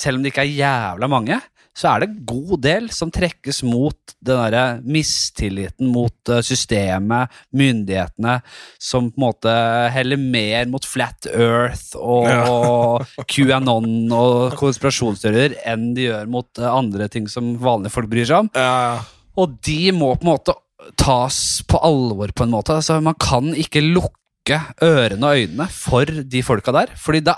Selv om det ikke er jævla mange, så er det en god del som trekkes mot den derre mistilliten mot eh, systemet, myndighetene, som på en måte heller mer mot flat earth og QAnon og konspirasjonsteorier enn de gjør mot eh, andre ting som vanlige folk bryr seg om. Ja, ja. Og de må på en måte tas på alvor på en måte. Altså, man kan ikke lukke ørene og øynene for de folka der. Fordi da,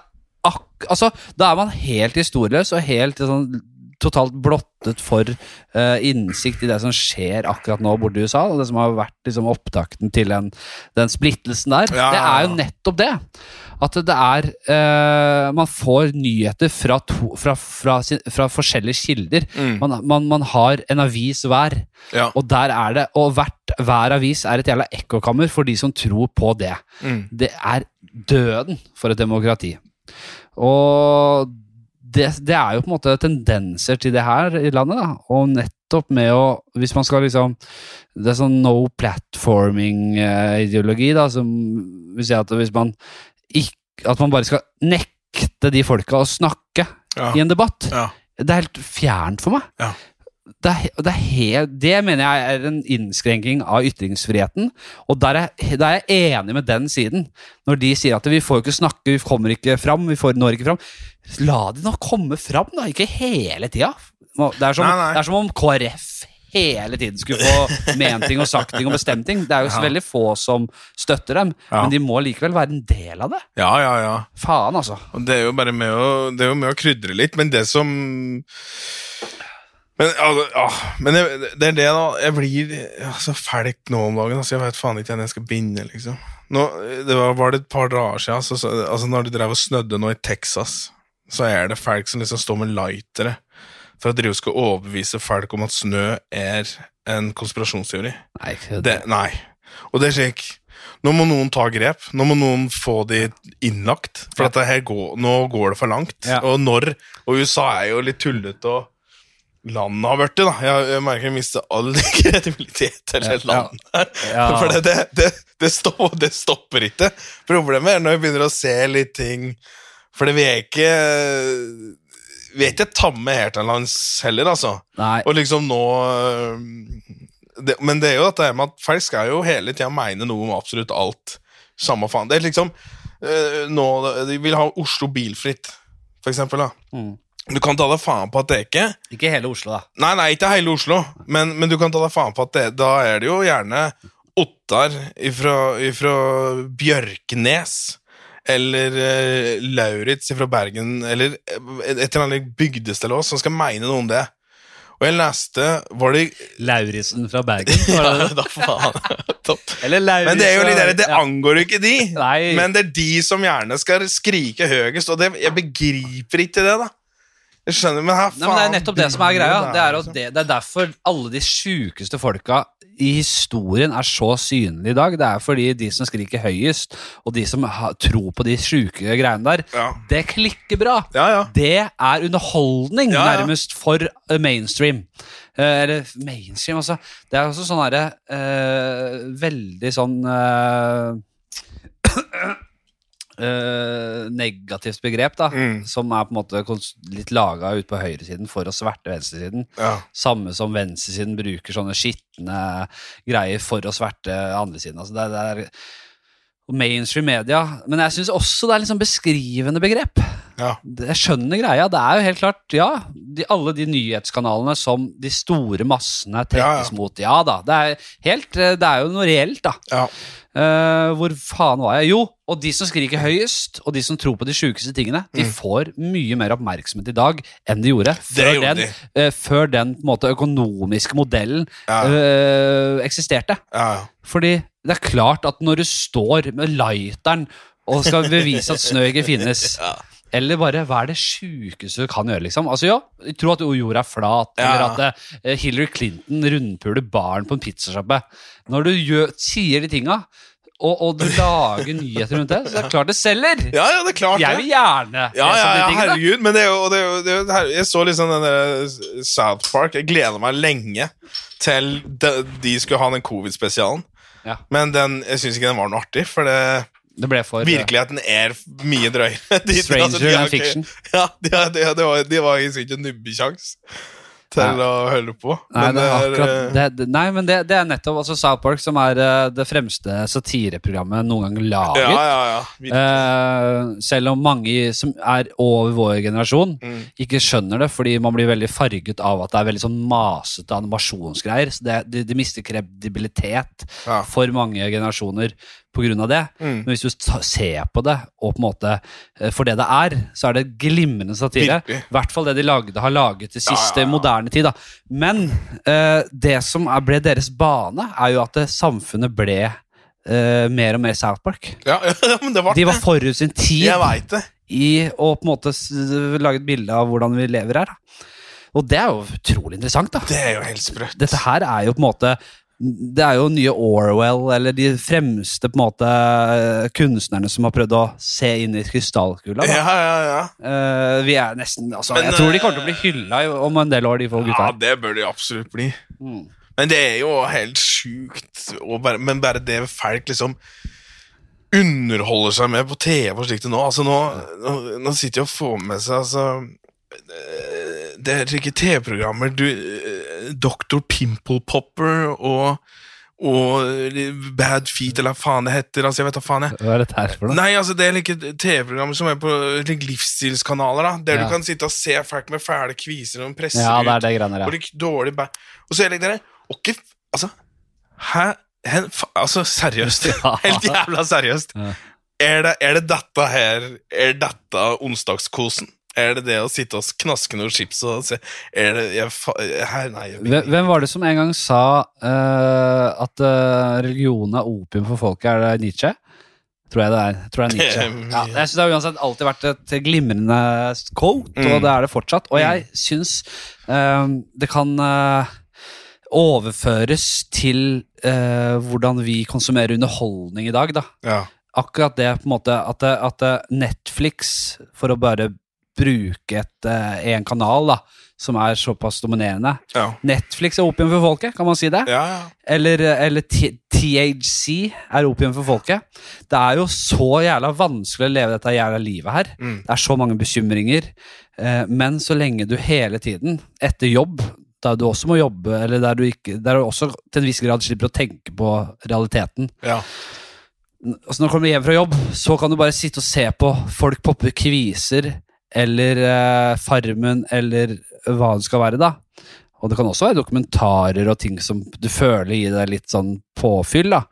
altså, da er man helt historieløs og helt sånn, totalt blottet for uh, innsikt i det som skjer akkurat nå borte i USA. Og det som har vært liksom, opptakten til den, den splittelsen der. Ja, Det er jo nettopp det. At det er eh, Man får nyheter fra, to, fra, fra, fra forskjellige kilder. Mm. Man, man, man har en avis hver. ja. Og der er det, og hvert, hver avis er et jævla ekkokammer for de som tror på det. Mm. Det er døden for et demokrati. Og det, det er jo på en måte tendenser til det her i landet, da. Og nettopp med å Hvis man skal liksom Det er sånn no platforming-ideologi, da, som vil si at hvis man At man bare skal nekte de folka å snakke Ja. i en debatt. Ja. Det er helt fjernt for meg. Ja. Det, er, det, er helt, det mener jeg er en innskrenking av ytringsfriheten. Og der er, der er jeg enig med den siden. Når de sier at vi får jo ikke snakke, vi kommer ikke fram, vi får, når ikke fram. La de nå komme fram, da. Ikke hele tida. Det er som, Nei, nei. Det er som om KrF hele tiden skulle få ment ting og sagt ting og bestemt ting. Det er jo så Ja. veldig få som støtter dem, Ja. men de må likevel være en del av det. Ja, ja, ja. Faen, altså. Og det er jo bare med å, det er jo med å krydre litt, men det som Men, ja, ja, men det, det er det, da. Jeg blir så fælk nå om dagen. Altså, jeg vet faen ikke hvem jeg skal binde, liksom. Nå, det var, var det et par dager siden, så, så, altså, når det drev og snødde nå i Texas, så er det folk som liksom står med lightere for at og skal overbevise folk om at snø er en konspirasjonsteori. Nei, Det, nei. Og det er slik Nå må noen ta grep. Nå må noen få de innlagt. For at det her går, nå går det for langt. Ja. Og når Og USA er jo litt tullete, og landet har blitt det, da. Jeg, jeg merker jeg mister all kredibilitet til Ja. Ja. For det, det, det, stopper, det stopper ikke. Problemet er når vi begynner å se litt ting For det vi er ikke Er ikke tamme her til lands heller, altså. Nei. Og liksom nå øh, det, Men det er jo dette med at folk skal jo hele tida mene noe om absolutt alt. Samme faen. Det er liksom øh, nå, De vil ha Oslo bilfritt, for eksempel. da. Mm. Du kan ta deg faen på at det ikke Ikke hele Oslo, da. Nei, nei, ikke hele Oslo, men, men du kan ta deg faen på at det, da er det jo gjerne Ottar ifra, ifra Bjørknes. Eller uh, Lauritz fra Bergen, eller eh, et eller annet bygdested som skal mene noe om det. Og jeg leste Var det Lauritzen fra Bergen. Var det det? Da faen. Topp. Eller Lauritz Men det er jo litt der, det ja. angår jo ikke de. Nei. Men det er de som gjerne skal skrike høyest, og det, jeg begriper ikke det, da. Jeg skjønner, men her faen Nei, men Det er nettopp det som er greia. Det er, at liksom. det, det er derfor alle de sjukeste folka i historien er så synlig i dag. Det er fordi de som skriker høyest, og de som har, tror på de sjuke greiene der, Ja. det klikker bra. Ja, ja. Det er underholdning, nærmest, for eh, mainstream. Eh, eller mainstream, altså. Det er også sånn herre eh, Veldig sånn eh, eh, negativt begrep, da. Mm. Som er på en måte litt laga ut på høyresiden for å sverte venstresiden. ja. Samme som venstresiden bruker sånne skitne greier for å sverte andresiden. Altså det, det er mainstream media. Men jeg syns også det er sånn beskrivende begrep. Ja. Jeg skjønner greia. Det er jo helt klart, ja, de, alle de nyhetskanalene som de store massene trekkes Ja, ja. mot. Ja da, det er, helt, eh, det er jo noe reelt, da. ja. Eh, hvor faen var jeg? Jo, og de som skriker høyest, og de som tror på de sjukeste tingene, de får mye mer oppmerksomhet i dag enn de gjorde før gjorde den, eh, før den på måte, økonomiske modellen eh, eksisterte. ja. Fordi det er klart at når du står med lighteren og skal bevise at snø ikke finnes Ja. Eller bare, hva er det sjukeste du kan gjøre, liksom? Altså, ja, tro at jorda er flat, Ja. eller at uh, Hillary Clinton rundpuler barn på en pizzasjappe. Når du gjør, sier de tinga, og, og du lager nyheter rundt det, så det er klart det selger! ja, ja, det er klart Jeg vil gjerne Ja, ja, ja, herregud, men det er jo, det er jo, det er jo Jeg så liksom den der South Park. Jeg gleder meg lenge til de, de skulle ha den covid-spesialen. Ja. Men den, jeg syns ikke den var noe artig, for det, Det ble for eh, virkeligheten er mye drøyere. De- Stranger har than fiction. Ja, de, de, de, var, de var ikke nubbekjangs til Nei. å holde på. Nei, Men det er akkurat, eh, det, det, nei, men det, det er nettopp altså South Park, som er eh, det fremste satireprogrammet noen gang laget. Ja, ja, ja. Eh, selv om mange som er over vår generasjon, Mm. ikke skjønner det, fordi man blir veldig farget av at det er veldig sånn masete animasjonsgreier. Så det, de, mister kredibilitet for mange generasjoner av det. Mm. Men hvis du ser på det, og på en måte eh, for det det er, så er det glimrende satire. I hvert fall det de lagde, har laget til Ja, siste ja, ja. moderne tid. Da. Men eh, det som er, ble deres bane, er jo at det, samfunnet ble eh, mer og mer South Park. ja, ja, men det var De var forut sin tid Jeg veit det. i å på en måte s- lage et bilde av hvordan vi lever her. Da. Og det er jo utrolig interessant, da. Det er jo helt sprøtt. Dette her er jo på en måte Det er jo nye Orwell, eller de fremste på en måte kunstnerne som har prøvd å se inn i krystallkula. Ja, ja, ja. Uh, vi er nesten altså, Men, Jeg tror de eh, kommer til å bli hylla om en del år, de få gutta. Ja, det bør de absolutt bli. Mm. Men det er jo helt sjukt. bare- Men bare det folk liksom underholder seg med på TV og slikt nå. Altså nå, nå, nå sitter de og får med seg altså eh, Det er ikke TV-programmer du eh, Dr. Pimple Popper og og Bad Feet, eller hva faen det heter. Altså, jeg vet da faen jeg Hva er dette her for noe? Nei, altså det er like TV-programmer som er på like, livsstilskanaler, da. Der Ja. du kan sitte og se folk med fæle kviser og presse Ja, det er det greiene og like dårlig bæ... Og så er det dere okay, Altså, hæ? Hen, altså, seriøst. Ja. Helt jævla seriøst. Ja. Er, det, er det dette her Er dette onsdagskosen? Er det det å sitte og knaske noen chips og se Er det jeg, her, Nei. Jeg, Hvem var det som en gang sa uh, at uh, religion er opium for folket? Er det Nietzsche? Tror jeg det er. Tror jeg Nietzsche. Ja, jeg synes Det har uansett alltid vært et glimrende quote, og Mm. det er det fortsatt. Og jeg syns eh, det kan eh, overføres til eh, hvordan vi konsumerer underholdning i dag. da ja. akkurat det på en måte at, at Netflix, for å bare bruke et, eh, en kanal da, som er såpass dominerende Ja. Netflix er opium for folket, kan man si det? Ja, ja. Eller, eller THC er opium for folket. Det er jo så jævla vanskelig å leve dette jævla livet her. Mm. Det er så mange bekymringer. Eh, men så lenge du hele tiden, etter jobb, der du også må jobbe, eller der du, ikke, der du også til en viss grad slipper å tenke på realiteten, ja. altså når du kommer hjem fra jobb, så kan du bare sitte og se på folk poppe kviser, eller eh, Farmen, eller hva det skal være, da. Og det kan også være dokumentarer og ting som du føler gir deg litt sånn påfyll, da.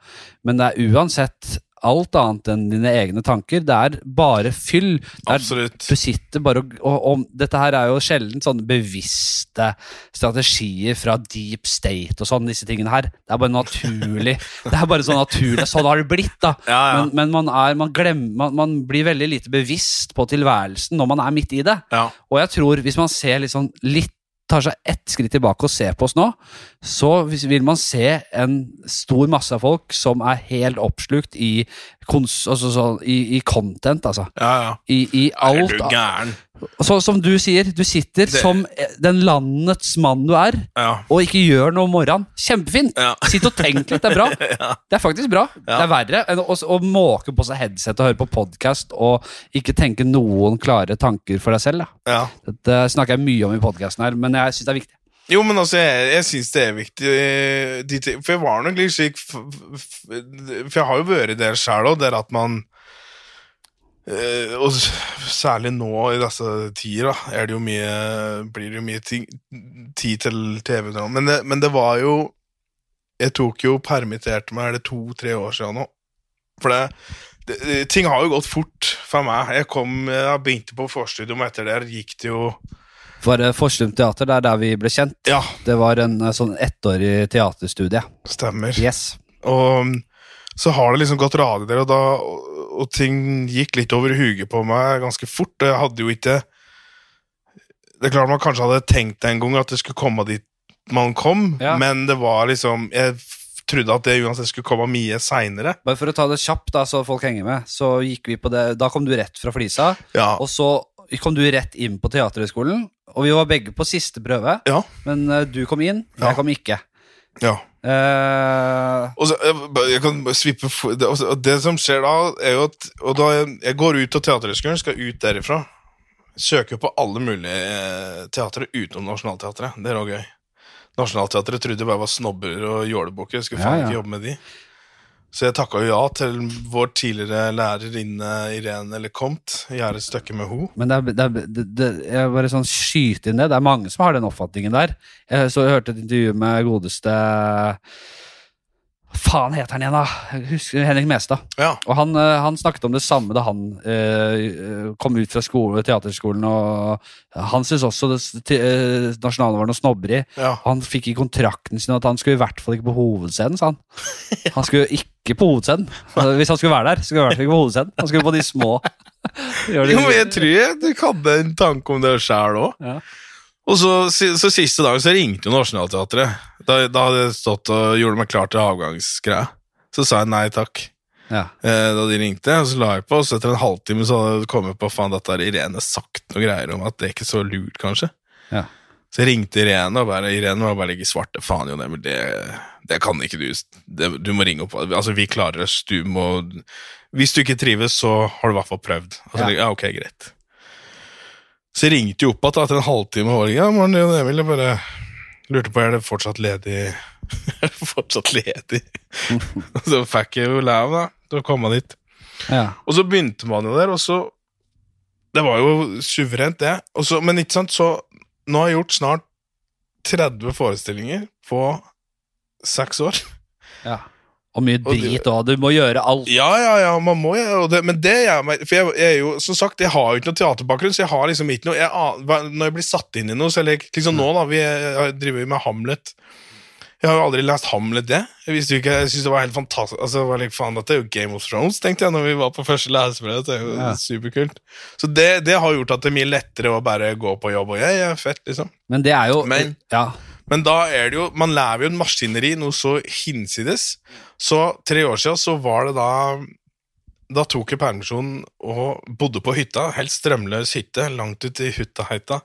Men det er uansett alt annet enn dine egne tanker. Det er bare fyll. Det er Absolutt. du sitter bare og, og, og Dette her er jo sjelden sånne bevisste strategier fra deep state og sånn, disse tingene her. Det er bare naturlig. Det er bare sånn naturlig. Sånn har det blitt, da. Ja, ja. Men, men man, er, man, glemmer, man, man blir veldig lite bevisst på tilværelsen når man er midt i det. ja. Og jeg tror hvis man ser sånn litt tar seg ett skritt tilbake og ser på oss nå, så vil man se en stor masse av folk som er helt oppslukt i, kons, altså sånn, i, i content, altså. ja, ja. I, i Er alt. du gæren? Så, som du sier, du sitter Det- som den landets mann du er, Ja. og ikke gjør noe om morgenen. Kjempefint! Ja. Sitt og tenk litt, det er bra. ja. Det er faktisk bra. Det er verre enn å, å måke på seg headset og høre på podkast og ikke tenke noen klare tanker for deg selv. Da. ja. Dette snakker jeg mye om i podkasten her, men jeg syns det er viktig. Jo, men altså, jeg, jeg syns det er viktig eh, de, For jeg var nok litt slik For jeg har jo vært der sjæl òg, der at man eh, Og særlig nå i disse tider, da, er det jo mye blir det jo mye ting, tid til TV. Men det, men det var jo Jeg tok jo permitterte meg, er det to-tre år siden nå? For det, det Ting har jo gått fort for meg. Jeg kom, jeg begynte på forstudium, og etter det gikk det jo For uh, Forstum teater, det er der vi ble kjent. Ja, Det var en eh, sånn ettårig teaterstudie. stemmer. Yes. Og um, så har det liksom gått radig der, og, da, og, og ting gikk litt over huget på meg ganske fort. Jeg hadde jo ikke Det er klart man kanskje hadde tenkt en gang at det skulle komme dit man kom, Ja. men det var liksom Jeg trodde at det uansett skulle komme mye seinere. Bare for å ta det kjapt, da, så folk henger med, så gikk vi på det Da kom du rett fra Flisa, Ja. og så kom du rett inn på Teaterhøgskolen. Og vi var begge på siste prøve, Ja. men eh, du kom inn, jeg Ja. kom ikke. ja. Eh, Og så, jeg, bare- jeg kan bare svippe for- det, og det som skjer da, er jo at og da jeg, jeg går ut av Teaterhøgskolen, skal ut derifra. Søker på alle mulige eh, teatre utenom Nationaltheatret. Det er òg gøy. Nationaltheatret trodde jeg bare var snobber og jålebukker. Skulle faen Ja, ja. ikke jobbe med de. Så jeg takka jo ja til vår tidligere lærerinne Irene Lecompte. Et stykke med henne. men det er, det, er, det, det, jeg bare sånn skyter inn det. Det er mange som har den oppfatningen der. Jeg så jeg hørte et intervju med godeste faen heter han igjen, da? Husker Henrik Mestad. Ja. Og han, eh, han snakket om det samme da han eh, kom ut fra skole, teaterskolen. Og han syntes også det, eh, nasjonale var noe snobberi. ja. Han fikk i kontrakten sin at han skulle i hvert fall ikke på hovedscenen, sa han. Han skulle ikke på hovedscenen. Altså, Hvis han skulle være der, skulle han i hvert fall ikke på hovedscenen. Han skulle på de små. Jo, men jeg tror jeg du hadde en tanke om det sjæl òg. Ja. Og så, så siste dagen så ringte jo Nationaltheatret. Da, da hadde jeg stått og gjorde meg klar til avgangsgreia. Så sa jeg nei takk. Ja. Eh, da de ringte, og så la jeg på, og så etter en halvtime så hadde jeg kommet på faen, dette har Irene sagt noe greier om at det er ikke så lurt, kanskje. Ja. Så jeg ringte Irene, og bare, Irene var bare like svarte. Faen, Jon det, det, det kan ikke du. Det, du må ringe opp. Altså, vi klarer oss. Du må Hvis du ikke trives, så har du i hvert fall prøvd. Altså, Ja. ja. ok, greit. Så jeg ringte jo opp igjen etter en halvtime. Og ja, morgen, Emil, jeg bare lurte på er det fortsatt ledig. er det fortsatt ledig? Og så fikk jeg jo lav da, til å komme dit. Ja. Og så begynte man jo der, og så Det var jo suverent, det. Så, men ikke sant, så Nå har jeg gjort snart 30 forestillinger på seks år. Ja. Og mye drit òg. Du må gjøre alt. Ja, ja, ja, man må jo og det, Men det gjør meg For jeg, jeg er jo, som sagt, jeg har jo ikke noe teaterbakgrunn, så jeg har liksom ikke noe jeg, Når jeg blir satt inn i noe, så jeg liksom nå, da, vi er- jeg driver med Hamlet Jeg har jo aldri lest Hamlet, det. Jeg visste jo ikke, jeg synes det var helt fantastisk Altså, det var like, faen, Dette er jo Game of Thrones, tenkte jeg når vi var på første lesebrev. Det er jo Ja. superkult. Så det, det har gjort at det er mye lettere å bare gå på jobb, og jeg, jeg er fett, liksom. Men det er jo Men- ja. Men da er det jo Man lever jo en maskineri noe så hinsides. Så tre år siden så var det da Da tok jeg permisjon og bodde på hytta. helt strømløs hytte, langt ut i Huttaheita.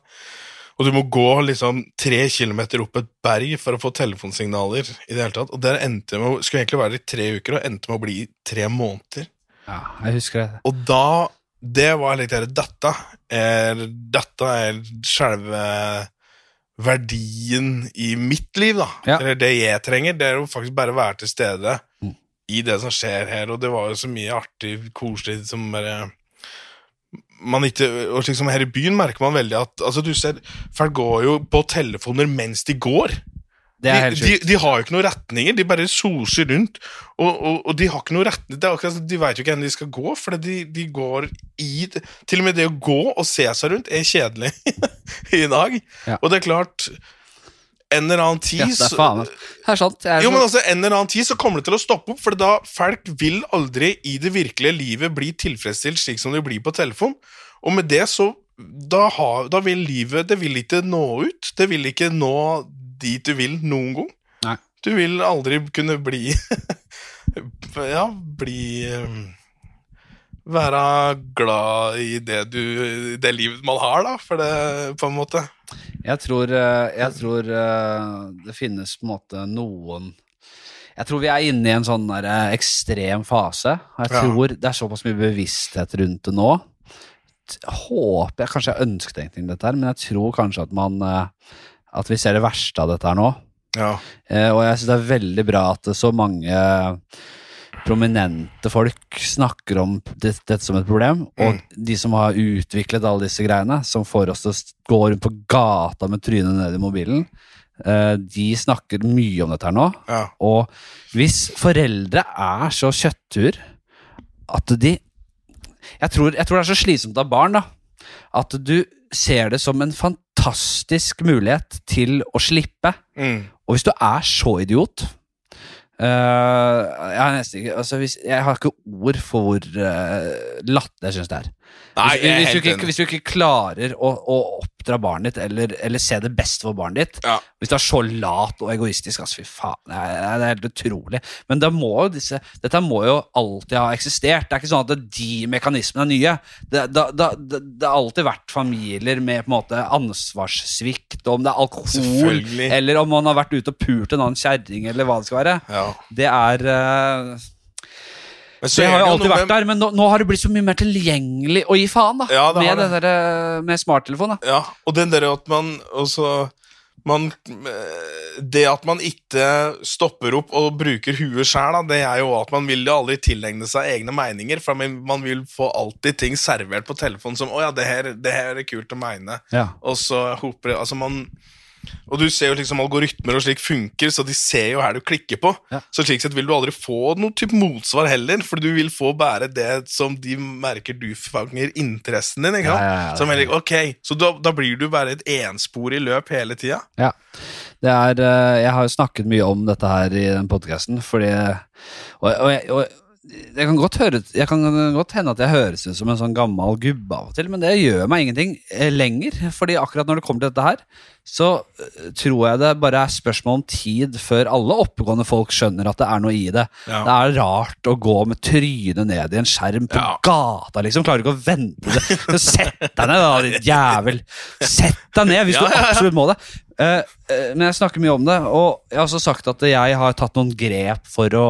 Og du må gå liksom tre kilometer opp et berg for å få telefonsignaler. i det hele tatt. Og der endte med, Skulle egentlig være i tre uker, og endte med å bli i tre måneder. ja, jeg husker det. Og da Det var litt der Dette er, dette er selve verdien i mitt liv, da. Ja. Eller det jeg trenger. Det er jo faktisk bare å være til stede Mm. i det som skjer her. Og det var jo så mye artig, koselig som bare man ikke, og liksom Her i byen merker man veldig at altså du ser, folk går jo på telefoner mens de går. Det er helt de, de, de har jo ikke noen retninger, de bare soser rundt. Og, og, og de har ikke noen retning, det er akkurat, De vet jo ikke hvor de skal gå, for de, de går i Til og med det å gå og se seg rundt er kjedelig i dag. Ja. Og det er klart En eller annen tid Ja, er faen Det er sant. Er jo, men altså, En eller annen tid så kommer det til å stoppe opp, for da folk vil aldri i det virkelige livet bli tilfredsstilt slik som de blir på telefon. Og med det så da, ha, da vil livet Det vil ikke nå ut. Det vil ikke nå dit du vil noen gang. Nei. Du vil aldri kunne bli Ja, bli um, Være glad i det du Det livet man har, da, for det, på en måte. Jeg tror, eh, jeg tror eh, det finnes på en måte noen Jeg tror vi er inne i en sånn der, eh, ekstrem fase. Jeg Jeg Ja. tror det er såpass mye bevissthet rundt det nå. Håper jeg Kanskje jeg ønsket egentlig dette her, men jeg tror kanskje at man eh, At vi ser det verste av dette her nå. Ja. Eh, og jeg syns det er veldig bra at så mange prominente folk snakker om det, dette som et problem. Og de som har utviklet alle disse greiene, som får oss til å gå rundt på gata med trynet ned i mobilen, eh, de snakker mye om dette her nå. ja. Og hvis foreldre er så kjøttur at de jeg tror, jeg tror det er så slitsomt av barn, da. At du ser det som en fantastisk mulighet til å slippe. Mm. Og hvis du er så idiot Uh, jeg, har nesten altså hvis, jeg har ikke ord for hvor uh, latterlig jeg syns det er. Nei, hvis, hvis, du ikke, hvis du ikke klarer å, å oppdra barnet ditt, eller, eller se det beste for barnet ditt Ja. Hvis du er så lat og egoistisk, altså fy faen, det er, det er helt utrolig. Men det må jo disse, dette må jo alltid ha eksistert. Det er ikke sånn at de mekanismene er nye. Det, det, det, det, har alltid vært familier med på en måte ansvarssvikt, og om det er alkohol, eller om man har vært ute og pult en annen kjerring, eller hva det skal være. Ja. Det er så Det er har jo alltid vært der, men nå, nå har det blitt så mye mer tilgjengelig å gi faen, da. Ja, det med, det. det der, eh, med smarttelefon. Ja, og den der at man også man, Det at man ikke stopper opp og bruker huet sjæl, det er jo at man vil jo aldri tilegne seg egne meninger, for man, man vil få alltid ting servert på telefonen som 'Å ja, det her, det her er kult å mene', Ja. og så hoper det Altså, man og du ser jo liksom algoritmer og slik funker, så de ser jo her du klikker på. Ja. Så slik sett vil du aldri få noe type motsvar heller, for du vil få bare det som de merker du fanger interessen din. ikke sant? ja, ja. Som er like, ok, Så da, da blir du bare et ensporig løp hele tida. Ja. Det er, eh, jeg har jo snakket mye om dette her i den podkasten, fordi Og, og, og det kan godt, høre, jeg kan godt hende at jeg høres ut som en sånn gammel gubbe av og til, men det gjør meg ingenting eh, lenger. Fordi akkurat når det kommer til dette her, så eh, tror jeg det bare er spørsmål om tid før alle oppegående folk skjønner at det er noe i det. Ja. Det er rart å gå med trynet ned i en skjerm på Ja. gata, liksom. Klarer ikke å vente det. Så Sett deg ned, da, ditt jævel. Sett deg ned hvis Ja, du absolutt må det. Eh, eh, men jeg snakker mye om det, og jeg har også sagt at jeg har tatt noen grep for å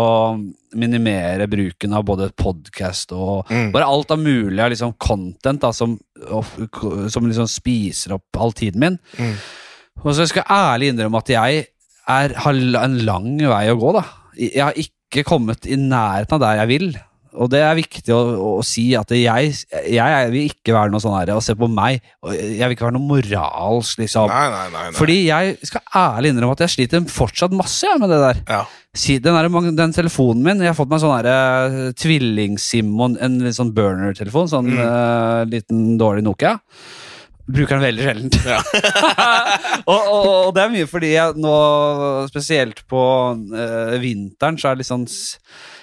minimere bruken av både podkast og Mm. bare alt av mulig av liksom content da, som, og- som liksom spiser opp all tiden min. Mm. Og så skal jeg ærlig innrømme at jeg er, har en lang vei å gå. da Jeg har ikke kommet i nærheten av der jeg vil. Og det er viktig å, å si at jeg, jeg vil ikke være noe sånn her og se på meg. Jeg vil ikke være noe moralsk, liksom. Nei, nei, nei. nei. Fordi jeg skal ærlig innrømme at jeg sliter fortsatt masse med det der. Ja. Den, der, den telefonen min Jeg har fått meg sånn uh, tvilling-Simon, en litt sånn burner-telefon. Sånn Mm. uh, liten, dårlig Nokia. Bruker den veldig sjeldent. Ja. og, og, og det er mye fordi jeg nå, spesielt på uh, vinteren, så er det litt sånn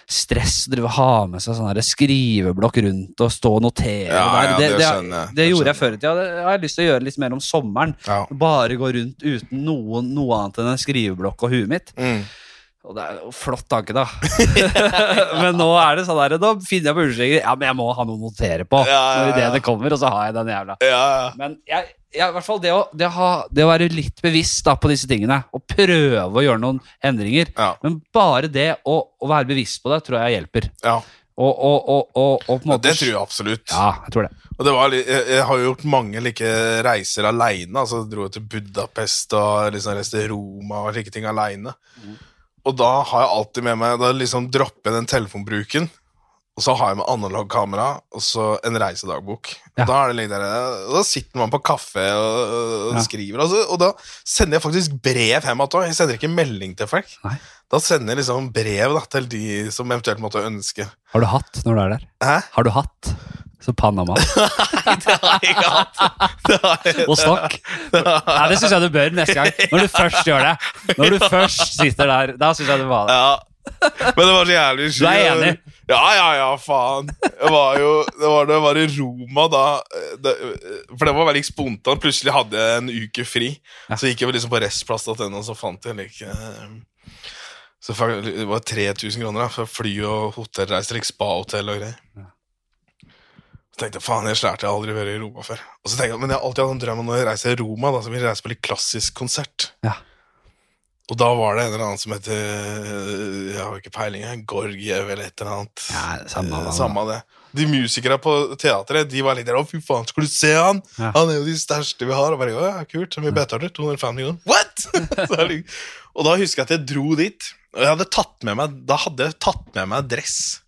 stress å ha med seg sånn skriveblokk rundt og stå og notere. Ja, ja, det, det det, jeg. det gjorde jeg før i tida. Det har jeg lyst til å gjøre litt mer om sommeren. Ja. Bare gå rundt uten noe, noe annet enn en skriveblokk og huet mitt. Mm. Og det er jo flott tanke, da. men nå er det sånn der, da finner jeg på unnskyldninger. Ja, men jeg må ha noe å notere på Ja, ja, ja. når ideen kommer, og så har jeg den jævla. Ja, ja. Men jeg, jeg, i hvert fall det å, det, å ha, det å være litt bevisst da, på disse tingene, og prøve å gjøre noen endringer. Ja. Men bare det å, å være bevisst på det, tror jeg hjelper. ja. Og, og, og, og, måte Det tror jeg absolutt. Ja, jeg tror det. Og det var, jeg, jeg har jo gjort mange like reiser aleine. Altså, dro til Budapest og liksom reiste til Roma og slike ting aleine. Mm. Og da har jeg alltid med meg Da liksom dropper jeg den telefonbruken. Og så har jeg med analog kamera og så en reisedagbok. Ja. Og da er der, da sitter man på kaffe og, og Ja. skriver. Altså, og da sender jeg faktisk brev hjem igjen. Jeg sender ikke melding til folk. Nei. Da sender jeg liksom brev da, til de som eventuelt måtte ønske. Har du hatt når du er der? Hæ? Har du hatt? Så Panama. Det har jeg ikke hatt. Og stokk. Nei, det syns jeg du bør neste gang. Når du først gjør det. Når du først sitter der, da syns jeg du var det. Ja. Men det var så jævlig Du er enig? Ja, ja, ja, faen. Det var jo Det var det var i Roma da det, For det var veldig spontant. Plutselig hadde jeg en uke fri. Ja. Så gikk jeg liksom på restplass.no, og så fant jeg like eh, Så Det var 3000 kroner da for fly og hotellreiser, like spa-hotell og greier. Ja. Så tenkte jeg faen, jeg slærte jeg har aldri vært i Roma før. Og så tenkte jeg, Men jeg har alltid hatt en drøm om når jeg reiser til Roma, da, så vil jeg reise på litt klassisk konsert. Ja. Og da var det en eller annen som het Jeg har ikke peiling, Gorgiev eller et eller annet. Ja, samme Eh, samme det. De musikere på teatret De var litt der 'Å, fy faen, skal du se han?' Ja. Han er jo de største vi har. Og bare, ja, kult, så mye betaler du? 250 kroner? What?! Og da husker jeg at jeg dro dit. Og jeg hadde tatt med meg Da hadde jeg tatt med meg dress.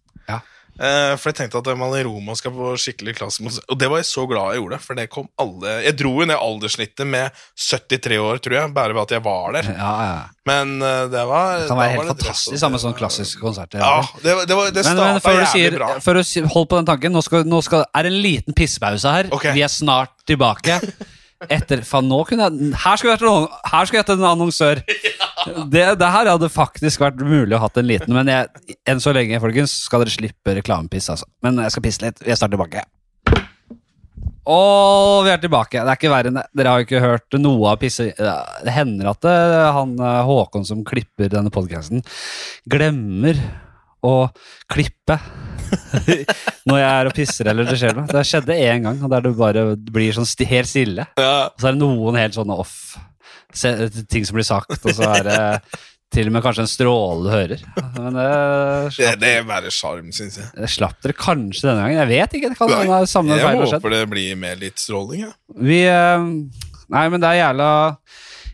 Eh, for jeg tenkte at man i Roma skal få skikkelig klasse Og det var jeg så glad jeg gjorde, for det kom alle Jeg dro jo ned alderssnittet med 73 år, tror jeg, bare ved at jeg var der. Ja, ja. Men uh, det var Det kan være helt fantastisk sammen med sånne klassiske konserter. Ja, det, det, var, det Men, starta men før jævlig sier, bra. for å si, hold på den tanken, nå, skal, nå skal, er det en liten pissepause her. Okay. Vi er snart tilbake. Etter, faen, nå kunne jeg, her skulle jeg hatt en annonsør. Det, det her hadde faktisk vært mulig å hatt en liten, men jeg, enn så lenge folkens, skal dere slippe reklamepiss. Altså. Men jeg skal pisse litt. Vi er snart tilbake. Og vi er tilbake. Det er ikke verre enn det. Dere har jo ikke hørt noe av pisse... Det hender at det, han eh, Håkon som klipper denne podkasten, glemmer å klippe når jeg er og pisser eller det skjer noe. Det skjedde én gang, og der det bare blir sånn helt stille. Ja, Og så er det noen helt sånne off se, ting som blir sagt, og så er det til og med kanskje en stråle du hører. Men det det, slapp, det er bare sjarm, syns jeg. det slapp dere kanskje denne gangen. Jeg vet ikke. det kan hende det samme Jeg feil har skjedd. håper det blir med litt stråling. Ja. Eh, Nei, men det er jævla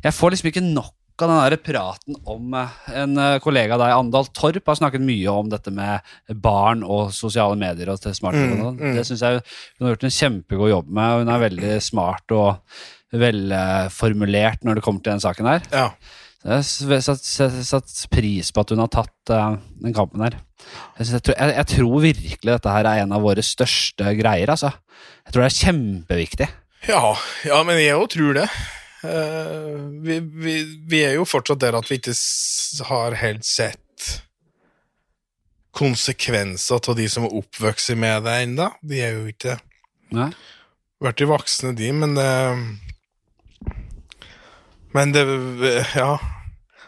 Jeg får liksom ikke nok av den der praten om eh, en eh, kollega av deg, Andal Torp, har snakket mye om dette med barn og sosiale medier og til smarttelefoner. Mm, mm. Det syns jeg hun har gjort en kjempegod jobb med, hun er veldig smart og velformulert når det kommer til den saken her. Ja. Jeg har satt, pris på at hun har tatt uh, den kampen her. Jeg, jeg, tror, jeg, jeg tror virkelig dette her er en av våre største greier, altså. Jeg tror det er kjempeviktig. Ja, ja, men jeg òg tror det. Uh, vi, vi, vi er jo fortsatt der at vi ikke har helt sett konsekvenser av de som er oppvokst med det ennå. De er jo ikke Nei? blitt voksne, de, men eh, Men det Ja.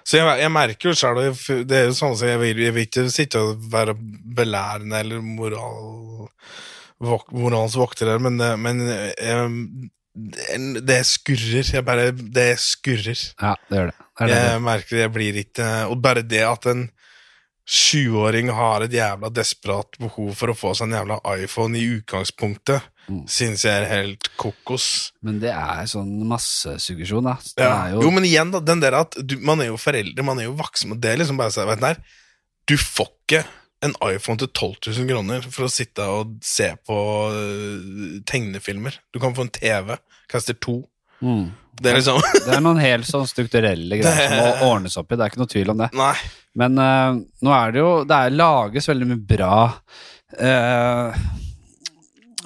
Så jeg, jeg merker jo sjøl Det er jo sånn at jeg vil, jeg vil ikke sitte og være belærende eller moral, vok, moralens vokter her, men, det- men jeg, det- det skurrer. Jeg bare Det skurrer. Ja, det gjør det. det, det. Jeg merker jeg blir ikke Og bare det at en sjuåring har et jævla desperat behov for å få seg en jævla iPhone i utgangspunktet, Mm. syns jeg er helt kokos. Men det er sånn massesuggesjon, da. Ja. Jo, jo, men igjen, da, den der at du, man er jo foreldre, man er jo voksen, og det er liksom bare sånn, vet du, du får ikke en iPhone til 12 000 kroner for å sitte og se på øh, tegnefilmer. Du kan få en TV. Kaster to. Mm. Det er liksom Det er noen helt sånn strukturelle greier som må ordnes opp i. Det er ikke noe tvil om det. Nei. Men uh, nå er det jo Det er, lages veldig mye bra eh,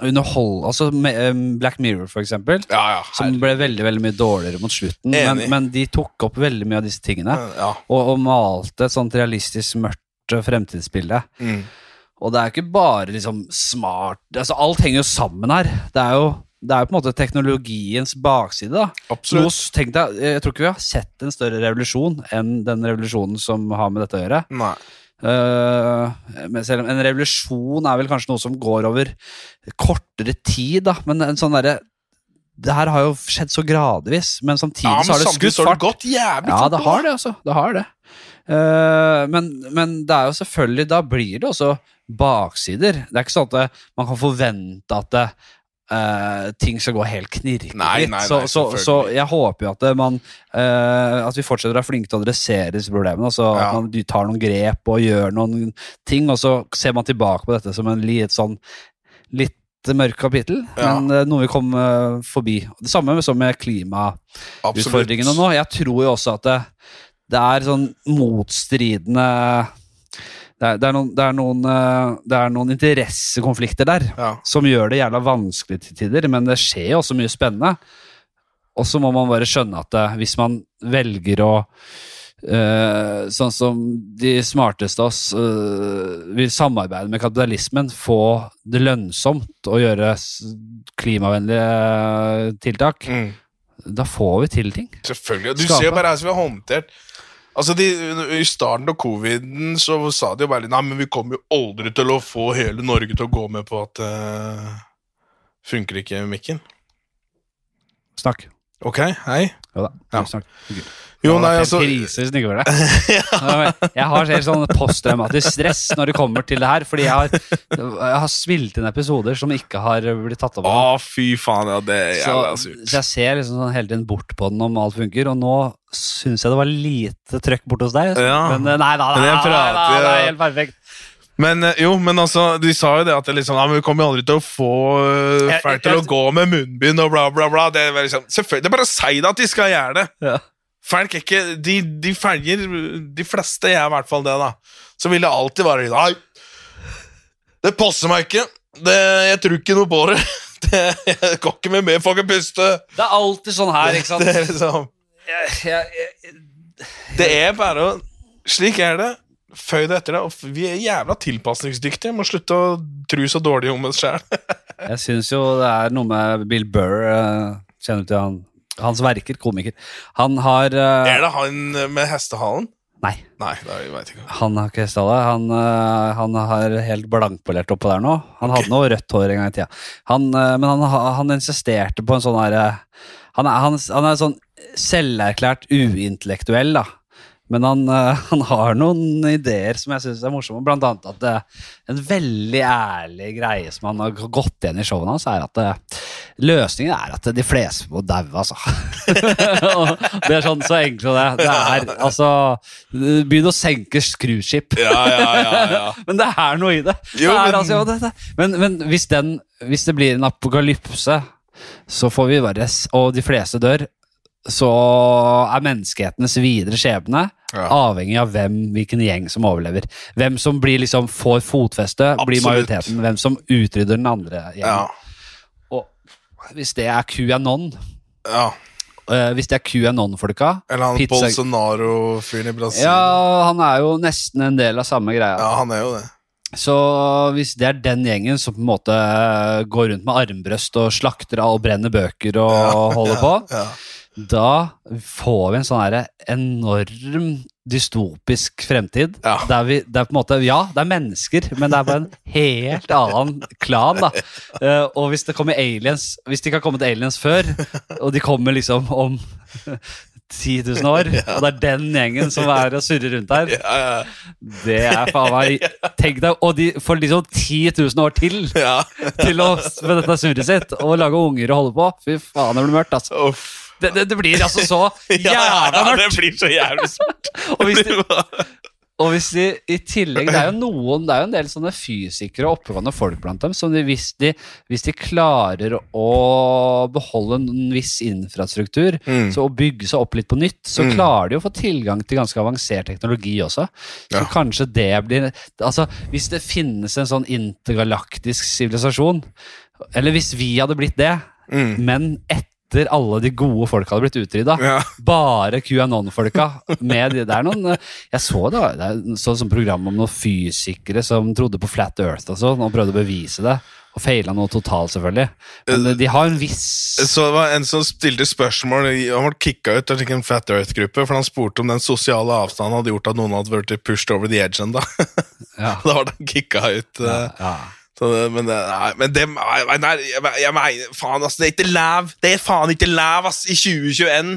underhold... Altså eh, Black Mirror, for eksempel. Ja, ja. Som ble veldig veldig mye dårligere mot slutten. Men, men de tok opp veldig mye av disse tingene. Ja. Og, og malte et sånt realistisk mørkt eh, fremtidsbilde. Mm. Og det er ikke bare liksom smart altså Alt henger jo sammen her. Det er jo, det er jo på en måte teknologiens bakside. da Absolutt. s- tenk deg, Jeg tror ikke vi har sett en større revolusjon enn den revolusjonen som har med dette å gjøre. Nei. Men selv om En revolusjon er vel kanskje noe som går over kortere tid, da. Men en sånn derre Det her har jo skjedd så gradvis, men samtidig Ja, så har det skutt fart. gått jævlig Ja, det har det, altså. Det har det. Uh, men, men det er jo selvfølgelig Da blir det også baksider. Det er ikke sånn at man kan forvente at det, eh, ting skal gå helt knirkefritt. Så, så, så jeg håper jo at det, man uh, At vi fortsetter å være flinke til å adressere disse problemene. Altså Ja. At man tar noen grep og gjør noen ting, og så ser man tilbake på dette som en litt sånn litt mørkt kapittel, Ja. men uh, noe vi kom eh, forbi. Det samme med, med klimautfordringene nå. Jeg tror jo også at det, det er sånn motstridende det er, det, er noen, det, er noen, eh, det er noen interessekonflikter der Ja. som gjør det jævla vanskelig til tider, men det skjer jo også mye spennende. Og så må man bare skjønne at det, hvis man velger å eh, Sånn som de smarteste av oss eh, vil samarbeide med kapitalismen, få det lønnsomt å gjøre klimavennlige tiltak, Mm. da får vi til ting. Selvfølgelig. Du Skape. ser jo bare her som vi har håndtert Altså de, I starten av coviden så sa de jo bare Nei, men vi kommer jo aldri til å få hele Norge til å gå med på at uh, Funker ikke mikken? Snakk. Ok, hei. Ja da. Ja. Snakk. Jo, Det nei, altså den det. Jeg har helt sånn posttraumatisk stress når det kommer til det her, fordi jeg har, jeg har spilt inn episoder som ikke har blitt tatt opp. Å, fy faen, ja, det er Så, surt så jeg ser liksom sånn hele tiden bort på den om alt funker, og nå syns jeg det var lite trøkk borte hos deg. Ja. Men eh, nei da, nei, nei, nei, nei, det er helt perfekt. Men eh, jo, men altså, de sa jo det at det liksom, ja, men vi kommer aldri til å få uh, folk til å gå med munnbind og bla, bla, bla. Det er, liksom, selvfølgelig, det er bare å si det at de skal gjøre det. Ja. Folk er ikke, de, de følger, de fleste er i hvert fall det da. Så vil det alltid være, nei, det passer meg ikke. Det, jeg tror ikke noe på det. det jeg går ikke med mer, får ikke puste. Det er alltid sånn her, ikke sant. Det er liksom, Jeg, jeg, jeg, det er bare å, slik er det. Føy det etter det, og vi er jævla tilpasningsdyktige. Må slutte å tru så dårlig om oss sjæl. jeg syns jo det er noe med Bill Burr eh, Kjenner du til han? Hans verker, komiker. Han har uh, Er det han med hestehalen? Nei. Nei, det vet jeg ikke. Han har ikke hestehale. Han, uh, han har helt blankpolert oppå der nå. Han hadde noe rødt hår en gang i tida. Han, uh, men han, han insisterte på en sånn er- han, han er sånn selverklært uintellektuell, da. Men han, øh, han har noen ideer som jeg syns er morsomme. Blant annet at øh, en veldig ærlig greie som han har gått igjen i showene hans, er at øh, løsningen er at de fleste må daue, altså. Det er sånn så enkelt det. Det er altså Begynn å senke cruiseskip. Ja, ja, ja, ja. Men det er noe i det. Jo, det er, men- altså, det, det. Men, men hvis, den, hvis det blir en apokalypse, så får vi bare Og de fleste dør, så er menneskehetens videre skjebne Ja. avhengig av hvem, hvilken gjeng som overlever. Hvem som blir liksom får fotfeste, blir majoriteten. Hvem som utrydder den andre ja. gjengen. Og hvis det er QAnon, ja. Uh, hvis det er QAnon-folka Eller han Pizza- Bolsonaro-fyren i Brasil. Ja, han er jo nesten en del av samme greia. Ja, han er jo det. Så hvis det er den gjengen som på en måte går rundt med armbrøst og slakter og brenner bøker og holder på, Ja. Da får vi en sånn herre enorm dystopisk fremtid. Ja. Der vi, det er på en måte, ja, det er mennesker, men det er bare en helt annen klan. da. Eh, og hvis det kommer aliens Hvis det ikke har kommet aliens før, og de kommer liksom om 10 000 år, og det er den gjengen som er og surrer rundt her Ja, ja. det er faen meg Tenk deg, Og de får liksom 10 000 år til til å med dette surret sitt og lage unger og holde på. Fy faen, det blir mørkt, altså. Uff. Det, det, det blir altså så jævla mørkt. ja, det blir så jævlig svart. Og hvis bare- Og hvis de i tillegg Det er jo noen Det er jo en del sånne fysikere og oppegående folk blant dem som de, hvis, de, hvis de klarer å beholde en viss infrastruktur Mm. så, og bygge seg opp litt på nytt, så Mm. klarer de å få tilgang til ganske avansert teknologi også. Så Ja. kanskje det blir Altså, hvis det finnes en sånn intergalaktisk sivilisasjon, eller hvis vi hadde blitt det, Mm. men etter alle de gode folka hadde blitt utrydda, Ja. bare QAnon-folka. med de- Det er noen eh, Jeg så det, det er sånn som program om noen fysikere som trodde på flat earth og sånn, og prøvde å bevise det. Og feila noe totalt, selvfølgelig. Men Eh, eh, de har en viss Så det var en som stilte spørsmål Han ble kicka ut av en Fat Earth-gruppe, for han spurte om den sosiale avstanden hadde gjort at noen hadde vært pushed over the edge enda. Ja. da var han kicka ut. Ja, Ja. Så det, men nei, men det nei, jeg, mener Faen, ass, det er ikke lav! Det er faen ikke lav, ass, i 2021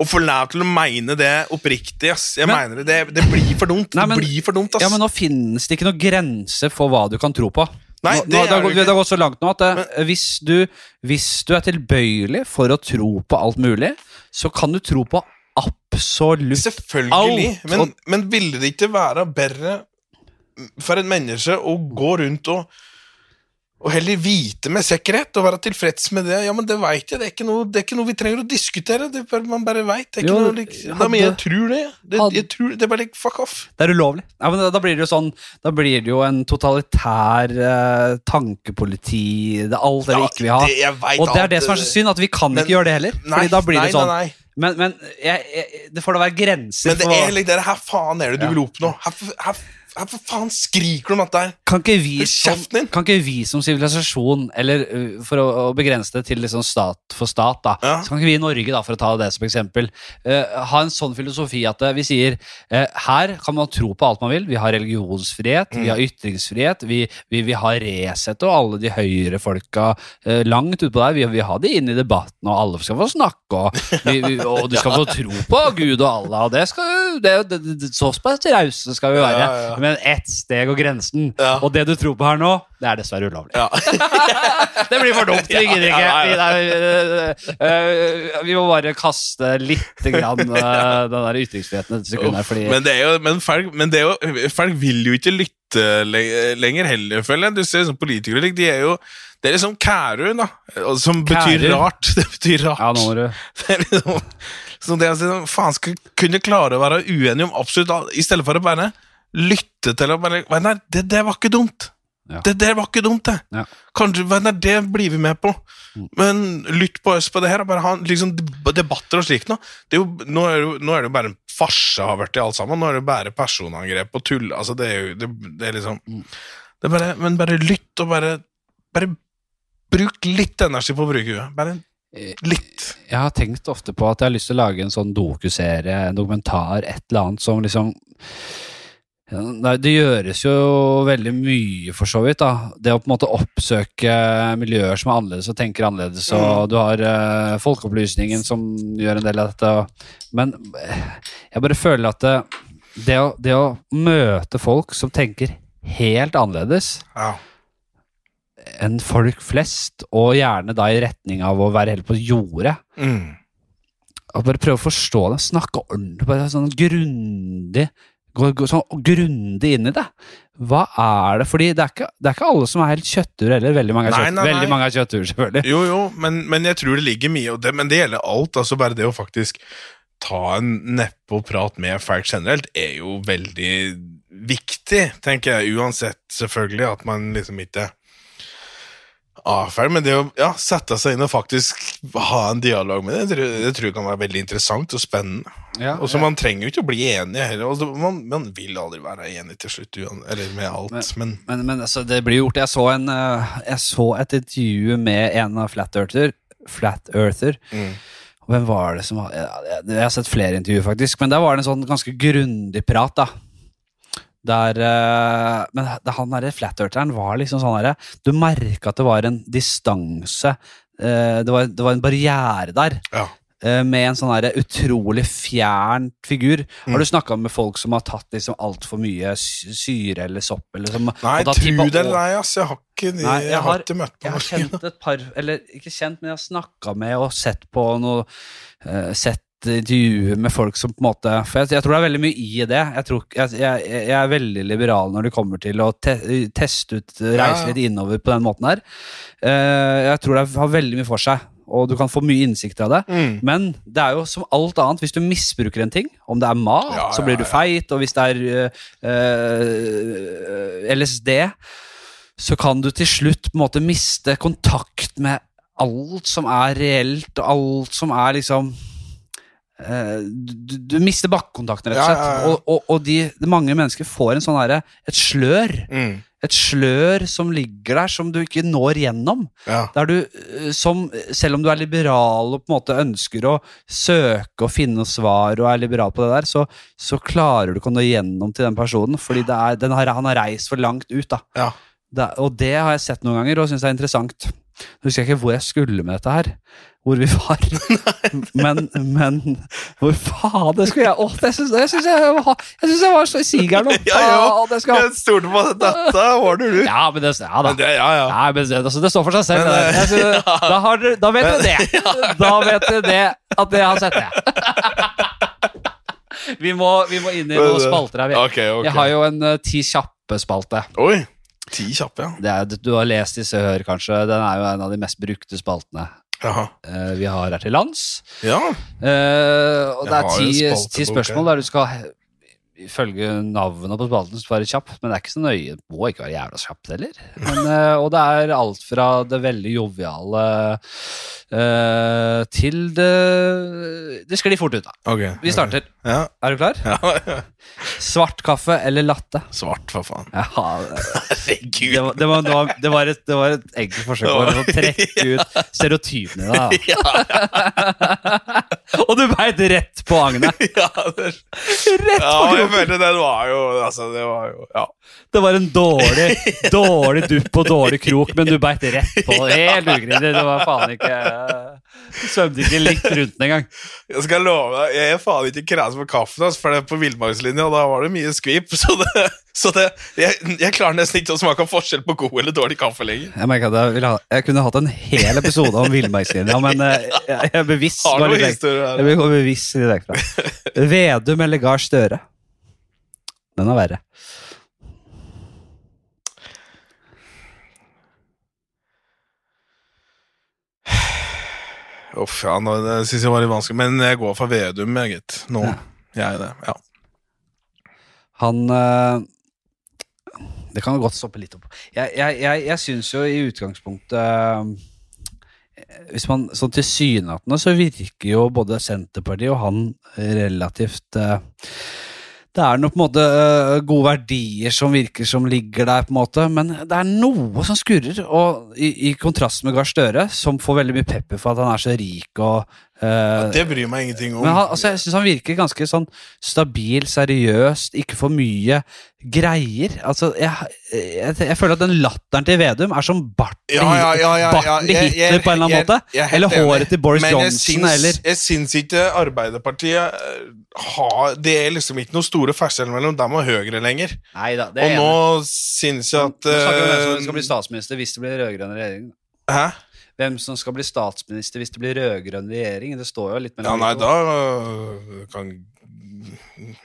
å få lov til å mene det oppriktig, ass. Jeg Men- mener det, det, det blir for dumt. Nei, men- det blir for dumt, ass. ja, men nå finnes det ikke noen grense for hva du kan tro på. Nei, nå, det har, gått- gått så langt nå at men, hvis, du, hvis du er tilbøyelig for å tro på alt mulig, så kan du tro på absolutt Selvfølgelig. alt, Men, men ville det ikke være bedre for et menneske å gå rundt og og heller vite med sikkerhet og være tilfreds med det. Ja, men det vet jeg. Det er ikke noe, det er ikke noe vi trenger å diskutere. Det bare, man bare vet. Det er ikke noe, hadde- men jeg tror det. det, hadde- jeg tror, det er bare like, fuck off. Det er ulovlig. Ja, men da, da blir det jo sånn Da blir det jo en totalitær eh, tankepoliti det er Alt det vi ikke vil ha. det- Og det er det som er så synd, at vi kan men- ikke gjøre det heller. Nei, Fordi da blir nei, det sånn Nei, nei. Men, men jeg, jeg, det får da være grenser Men det for er litt det her faen er det du vil oppnå. Her, her, for faen skriker du om dette her. kan ikke, vi som, kan ikke vi som sivilisasjon, eller for å, å begrense det til liksom stat for stat, da, Ja. så kan ikke vi i Norge, da, for å ta det som eksempel, uh, ha en sånn filosofi at vi sier uh, her kan man tro på alt man vil. Vi har religionsfrihet, vi Mm. har ytringsfrihet, vi, vi, vi har Resett og alle de høyre folka uh, langt utpå der. Vi vi har de inn i debatten, og alle skal få snakke, og, vi, vi, og du skal få tro på Gud og Allah, og det skal det, det, det, Såpass rause skal vi være. ja, ja. Men ett steg og grensen. Ja. Og det du tror på her nå, det er dessverre ulovlig. Ja. Det blir for dumt. Vi gidder ikke. Vi, øh, øh, vi må bare kaste litt grann, øh, den der ytringsfriheten et sekund her, fordi Men, det er jo, men, folk, men det er jo, folk vil jo ikke lytte lenger heller, føler jeg. Du ser sånn politikere, de er jo Det er liksom Kærøy, da. Som betyr Kæru. rart. Det betyr rart. Ja, nå må du Det er liksom, så det er sånn, faen skal kunne klare å være uenige om absolutt alt, i stedet for å bare lytte til og bare Nei, det der var ikke dumt. Ja. Det der var ikke dumt, det. Ja. Kanskje, nei, det blir vi med på. Men lytt på oss på det her, og bare ha liksom, debatter og slikt. Nå. Det er jo, nå, er det jo, nå er det jo bare en farse har vært i alt sammen. Nå er det bare personangrep og tull. Altså, det er jo det, det er liksom det er bare, Men bare lytt, og bare, bare bruk litt energi på å bruke huet. Bare litt. Jeg har tenkt ofte på at jeg har lyst til å lage en sånn dokuserie, en dokumentar, et eller annet som liksom Nei, Det gjøres jo veldig mye, for så vidt. da. Det å på en måte oppsøke miljøer som er annerledes og tenker annerledes. Og du har uh, Folkeopplysningen som gjør en del av dette. Men eh, jeg bare føler at det, det, å, det å møte folk som tenker helt annerledes Ja. enn folk flest, og gjerne da i retning av å være helt på jordet Mm. og bare prøve å forstå det, snakke ordentlig, bare sånn grundig gå, gå sånn grundig inn i det. Hva er det? Fordi det er ikke, det er ikke alle som er helt kjøttur heller. Veldig mange er, Nei, kjøtt, nei, nei. Veldig mange er kjøttur, selvfølgelig. Jo, jo, men, men jeg tror det ligger mye det, Men det gjelder alt. altså Bare det å faktisk ta en neppe og prat med folk generelt er jo veldig viktig, tenker jeg. Uansett, selvfølgelig, at man liksom ikke avferder. Men det å ja, sette seg inn og faktisk ha en dialog med det, det det tror jeg kan være veldig interessant og spennende. Ja, Og så Man trenger jo ikke å bli enig heller. Altså, man, man vil aldri være enig til slutt, eller med alt. Men, Men, men altså, det blir gjort. Jeg så, en, eh, jeg så et intervju med en av Flat Earther. Flat Earther. mm, Hvem var det som var jeg har sett flere intervjuer, faktisk. Men der var det en sånn ganske grundig prat, da. Der eh, Men han derre flat-earteren var liksom sånn herre Du merka at det var en distanse. eh, det, var, det var en barriere der. ja. eh, med en sånn utrolig fjern figur. Mm. Har du snakka med folk som har tatt liksom altfor mye syre eller sopp? Eller som, Nei, tippa det eller nei, ass. Jeg har ikke, Nei, jeg jeg har ikke møtt på jeg har kjent et par Eller ikke kjent, men jeg har snakka med og sett på noe uh, Sett intervjuer med folk som på en måte For jeg, jeg tror det er veldig mye i det. Jeg, tror, jeg, jeg, er veldig liberal når det kommer til å te, teste ut, reise litt innover på den måten her. Uh, jeg tror det har veldig mye for seg, og du kan få mye innsikt av det. Mm. Men det er jo som alt annet, hvis du misbruker en ting, om det er mat, Ja, så blir du feit, og hvis det er eh, LSD, så kan du til slutt på en måte miste kontakt med alt som er reelt, og alt som er liksom eh, du, du mister bakkekontakten, rett og slett. ja, ja. Og, og, og de, mange mennesker får en sånn herre Et slør. Mm. Et slør som ligger der, som du ikke når gjennom. Ja. Der du, eh, som, selv om du er liberal og på en måte ønsker å søke og finne svar og er liberal på det der, så, så klarer du ikke å nå gjennom til den personen, fordi det er, den har, han har reist for langt ut. da. Ja. Det, og det har jeg sett noen ganger og syns er interessant. Nå husker jeg ikke hvor jeg skulle med dette her. Hvor vi var. men, men hvor faen det skulle jeg Å, det syns jeg, synes jeg, var- jeg, synes jeg var så siger nå. Ja, ja. Jeg stolte på dette ordner du. ja, men det, ja da. Det, ja, ja. Nei, men det, altså, det står for seg selv. Men, det. Jeg synes, ja. da, har da vet du det. Da vet du det, at jeg har sett det. Vi må, vi må inn i noen spalter her. Okay, Ok, ok. Jeg har jo en uh, ti kjappe-spalte. Oi, ti kjappe, ja. Det er, du har lest i Hør, kanskje. Den er jo en av de mest brukte spaltene Jaha. eh, vi har her til lands. Ja. Uh, og det er ti, ti spørsmål der du skal ifølge navnet på spalten være kjapp, men det er ikke så nøye. Det må ikke være jævla kjapt heller. Men, uh, og det er alt fra det veldig joviale uh, til det Det sklir fort ut, da. Ok. Vi starter. Ja. Er du klar? ja. Svart kaffe eller latte? Svart, for faen. Ja, Herregud. det, var, det, var, det, var, det, var et, det var et enkelt forsøk på å trekke ut stereotypene i deg. da. Og du beit rett på agnet! Ja, det, Rett ja, jeg følte den var jo Altså, det var jo Ja. Det var en dårlig dårlig dupp og dårlig krok, men du beit rett på. Helt ugrunnet. Det var faen ikke Du svømte ikke litt rundt den engang. Jeg skal love deg, jeg er faen ikke kræs på kaffen, altså, for det er på villmarkslinja, og da var det mye skvip, så det, så det jeg, jeg klarer nesten ikke å smake forskjell på god eller dårlig kaffe lenger. Jeg merker at jeg, ha, jeg kunne hatt en hel episode om villmarkslinja, men eh, jeg, jeg er bevisst Har noen historier her? gå bevisst litt vekk fra. Vedum eller Gahr Støre? Den er verre. Uff, ja, nå, det synes jeg var litt vanskelig, men jeg går for Vedum, jeg, gitt. Nå. Ja. Jeg er det, ja. Han øh, Det kan godt stoppe litt opp. Jeg, jeg, jeg, jeg syns jo i utgangspunktet øh, Hvis man sånn tilsynelatende så virker jo både Senterpartiet og han relativt øh, det er noe på en måte gode verdier som virker som ligger der, på en måte, men det er noe som skurrer. Og i, i kontrast med Gahr Støre, som får veldig mye pepper for at han er så rik og øh, Det bryr meg ingenting om. men han, altså, jeg synes han virker ganske sånn stabil, seriøst, ikke for mye greier. Altså, jeg, jeg, jeg føler at den latteren til Vedum er som barten Ja, ja, ja, ja, ja. til Hitler på en eller annen måte. er Eller håret til Boris Johnson, syns, eller Jeg syns ikke Arbeiderpartiet eh, har Det er liksom ikke noen store forskjeller mellom dem og Høyre lenger. Neida, det Og nå syns jeg at Nå snakker vi om hvem som eh, skal bli statsminister hvis det blir rød-grønn regjering. Hæ? Hvem som skal bli statsminister hvis det blir rød-grønn regjering. Det står jo litt Ja, mellom nei, da øh, kan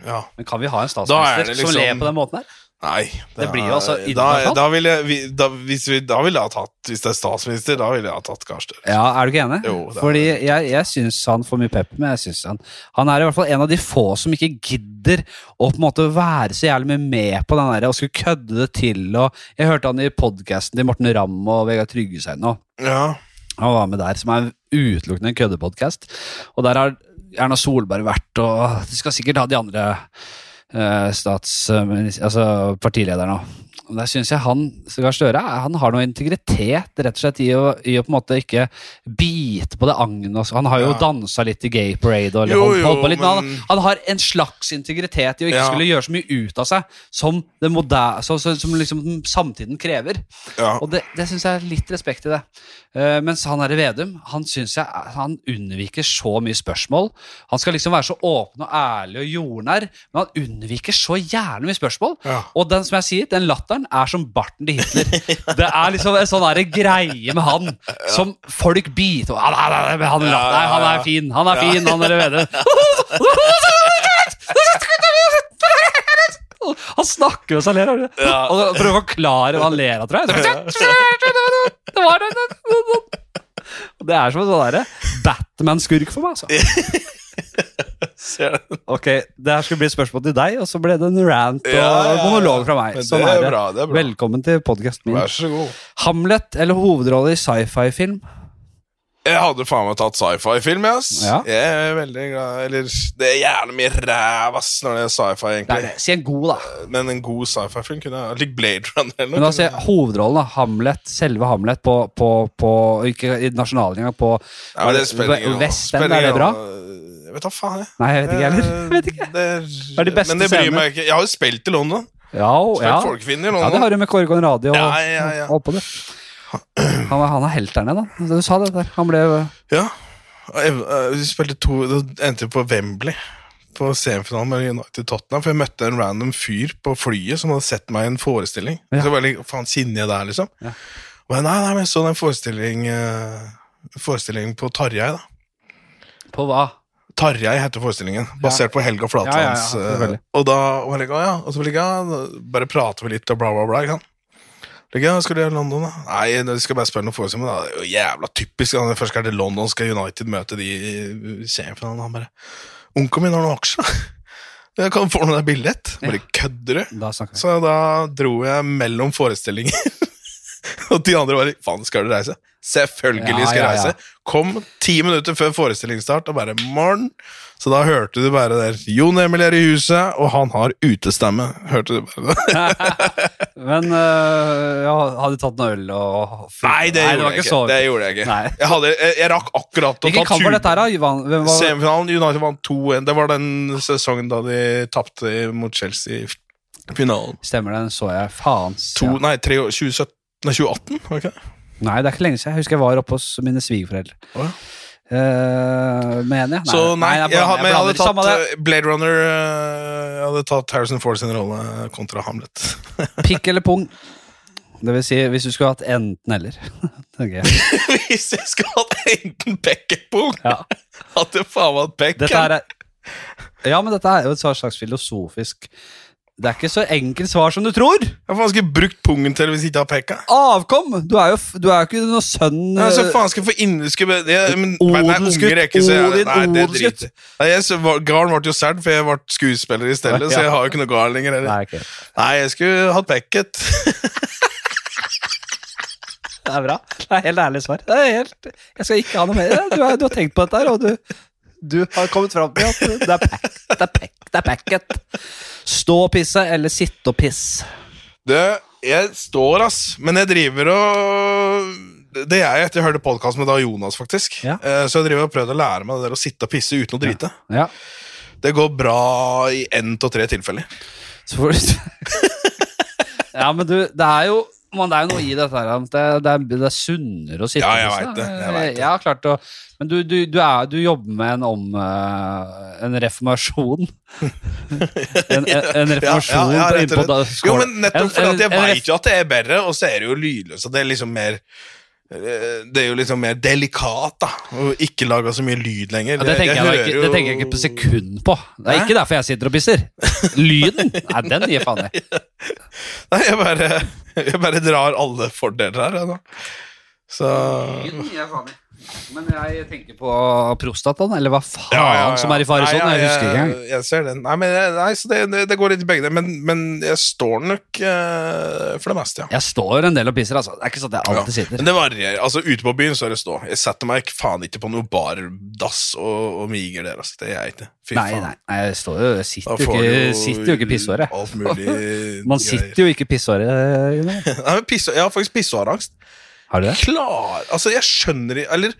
Ja. Men kan vi ha en er statsminister liksom... som liksom- ler på den måten her? Nei. Det blir jo altså da, da ville jeg, vi- da, hvis, vi, da ville jeg ha tatt Hvis det er statsminister, da ville jeg ha tatt Gahr Støre. Ja, Er du ikke enig? Jo, det er Fordi jeg, jeg syns han får mye pep, men jeg syns han Han er i hvert fall en av de få som ikke gidder å på en måte være så jævlig mye med på den der og skulle kødde det til. Og jeg hørte han i podkasten til Morten Ramm og Vegard Tryggeseid nå. Ja. Han var med der, som er utelukkende en køddepodkast. Og der har Erna Solberg vært, og de skal sikkert ha de andre eh, stats... altså partilederne òg. Og Der syns jeg han Gahr Støre han har noe integritet rett og slett i å, i å på en måte ikke bite på det agnet. Han har jo Ja. dansa litt i Gay Parade og Jo, holdt, holdt på litt, men han, han har en slags integritet i å ikke Ja. skulle gjøre så mye ut av seg som, det moder- så, så, som liksom samtiden krever. ja. Og det, det syns jeg er litt respekt i det. Uh, mens han her i Vedum, han synes jeg han unnviker så mye spørsmål. Han skal liksom være så åpen og ærlig og jordnær, men han unnviker så jævlig mye spørsmål. Og den som jeg sier, den latteren Mozarten er som barten til Hitler. Det er liksom en sånn greie med han som folk biter Han, han, han, han, nei, han er fin, han er fin, han er vedre. Han snakker jo så han ler. Og for å forklare hva han ler av, tror jeg. Det var det. Det er som en sånn Batman-skurk for meg, altså. Ok, Det her skulle bli et spørsmål til deg, og så ble det en rant og Ja, ja, monolog fra meg. Men Sånn er det. bra, det er. Velkommen til podkasten min. Vær så god. Hamlet eller hovedrolle i sci-fi-film? Jeg hadde faen meg tatt sci-fi-film, ass. Ja. Jeg er veldig glad Eller det er gjerne mye ræv, ass, når det er sci-fi, egentlig. nei, Si en god, da. Men en god sci-fi-film kunne jeg Like Blade Runner eller Men noe. da sier hovedrollen, da. Hamlet, selve Hamlet, på, på, på Ikke i nasjonalen engang, på Ja, men End, er det bra? Jeg vet da faen, jeg. Nei, jeg vet ikke heller. Vet ikke. Det er, de beste men det bryr scenene? meg ikke. Jeg har jo spilt i London. Ja, Spilt ja. folkekvinne i ja, det London. har du med Kåre Conradi og Ja, ja, ja. og på det. Han, er- han er helt der nede, da. Du sa det der. Han ble Ja. Og øh, Vi spilte to Det endte på Wembley. På semifinalen med United Tottenham. For jeg møtte en random fyr på flyet som hadde sett meg i en forestilling. Ja. Så jeg litt, faen kjenner jeg der, liksom. Ja. Og jeg, nei, nei, men jeg så den forestilling Forestilling på Tarjei, da. På hva? Tarjei heter forestillingen, basert på Helga Flatlands. Ja, ja, ja, øh, og da var jeg, «Å, ja, og så ville jeg, ja, bare prater vi litt og bla, bla, bla. Ikke sant? Ja, skal du gjøre London, da? Nei, vi skal bare spørre noen forestillinger. Da. Det er jo jævla typisk. da. Først skal det London, skal United møte de i semifinalen. Han bare Onkelen min har noen aksjer, da. Jeg kan få noe billett. Bare kødder du? Så da dro jeg mellom forestillinger. og de andre bare Faen, skal du reise? Selvfølgelig Ja, skal jeg ja, ja. reise. Kom ti minutter før forestillingsstart og bare morgen. Så da hørte du bare der Jon Emil er i huset, og han har utestemme. Hørte du bare? Men øh, ja, hadde du tatt noe øl og Nei, det, gjorde, det, jeg ikke. så- det gjorde jeg ikke. Nei. Jeg, hadde, jeg, jeg rakk akkurat å ta tur. dette her, da? Semifinalen United vant 2-1. Det var den sesongen da de tapte mot Chelsea i finalen. Stemmer det, den så jeg. Faens. To. Nei, tre, 2017, nei, 2018, var det ikke det? Nei, det er ikke lenge siden. Jeg husker jeg var oppe hos mine svigerforeldre. Oh, ja. Uh, mener jeg? Så nei, jeg, blander- jeg, men jeg hadde tatt det. eh, Blade Runner eh, Jeg hadde tatt Harrison Ford sin rolle kontra Hamlet. Pikk eller pung? Det vil si, hvis du skulle hatt enten-eller. Okay. Hvis jeg skulle hatt enten Peck eller Pung, Ja. hadde faen meg hatt er Ja, men dette er jo et slags filosofisk Det er ikke så enkelt svar som du tror. Hva faen skal jeg brukt pungen til hvis jeg ikke har peka? Avkom! Du er jo du er ikke noe sønn Nei, så eh, faen skal jeg få inn... Skal jeg, jeg, men, nei, nei, Odelsgutt, odelsgutt. Garden ble jo sært, for jeg ble skuespiller i stedet, så jeg har jo ikke noe garn lenger. Nei, okay. Nei, jeg skulle hatt pekket. Det er bra. Det er helt ærlig svar. Det er helt, jeg skal ikke ha noe mer. Du, er, du har tenkt på dette her, og du, du har kommet fram til at det er pekket er det er packet. Stå og pisse eller sitte og pisse. Det, jeg står, ass, men jeg driver og Det er jeg etter jeg hørte podkasten med da Jonas, faktisk. Ja. Eh, Så jeg driver og prøvd å lære meg det der å sitte og pisse uten å drite. Ja. Det går bra i én til tre tilfeller. Ja, men du, det er jo men det er jo noe i dette her. Det, det, er, det er sunnere å sitte Ja, jeg veit det, jeg vet det. Ja, klart å Men du, du, du, er, du jobber med en om... eh, en reformasjon. en, en, en reformasjon Ja, ja, ja, på- slett. da- Jo, men nettopp fordi jeg veit jo at det er bedre, og så er det jo lydløst. og Det er liksom mer det er jo liksom mer delikat, da. å ikke lage så mye lyd lenger. Ja, det, tenker jeg, jeg, hører ikke, det tenker jeg ikke på sekund på. Det er Hæ? ikke derfor jeg sitter og pisser. Lyden! Nei, den gir faen i. Nei, jeg bare, jeg bare drar alle fordeler her. jeg, da. Så Lyden gir jeg faen i. Men jeg tenker på prostataen, eller hva faen Ja, ja, ja. som er i faresonen. Nei, Jeg husker ikke engang. Jeg, ser den. Nei, men nei, så det, det, går litt i begge deler. Men, men jeg står nok uh, for det meste, ja. Jeg står en del og pisser, altså. Det er ikke sånn at jeg alltid sitter. Men det varierer. Altså, Ute på byen så er det stå. Jeg setter meg ikke- faen ikke på noe bardass og, og miger der. Altså. Det gjør jeg ikke. Fy Nei, faen. nei, jeg står jo Jeg sitter jo ikke, sitter jo ikke i pissåret. Alt mulig Man sitter jo ikke i pissåret. Nei, men Jeg har faktisk pissoarangst. Har du det? Klar Altså, jeg skjønner Eller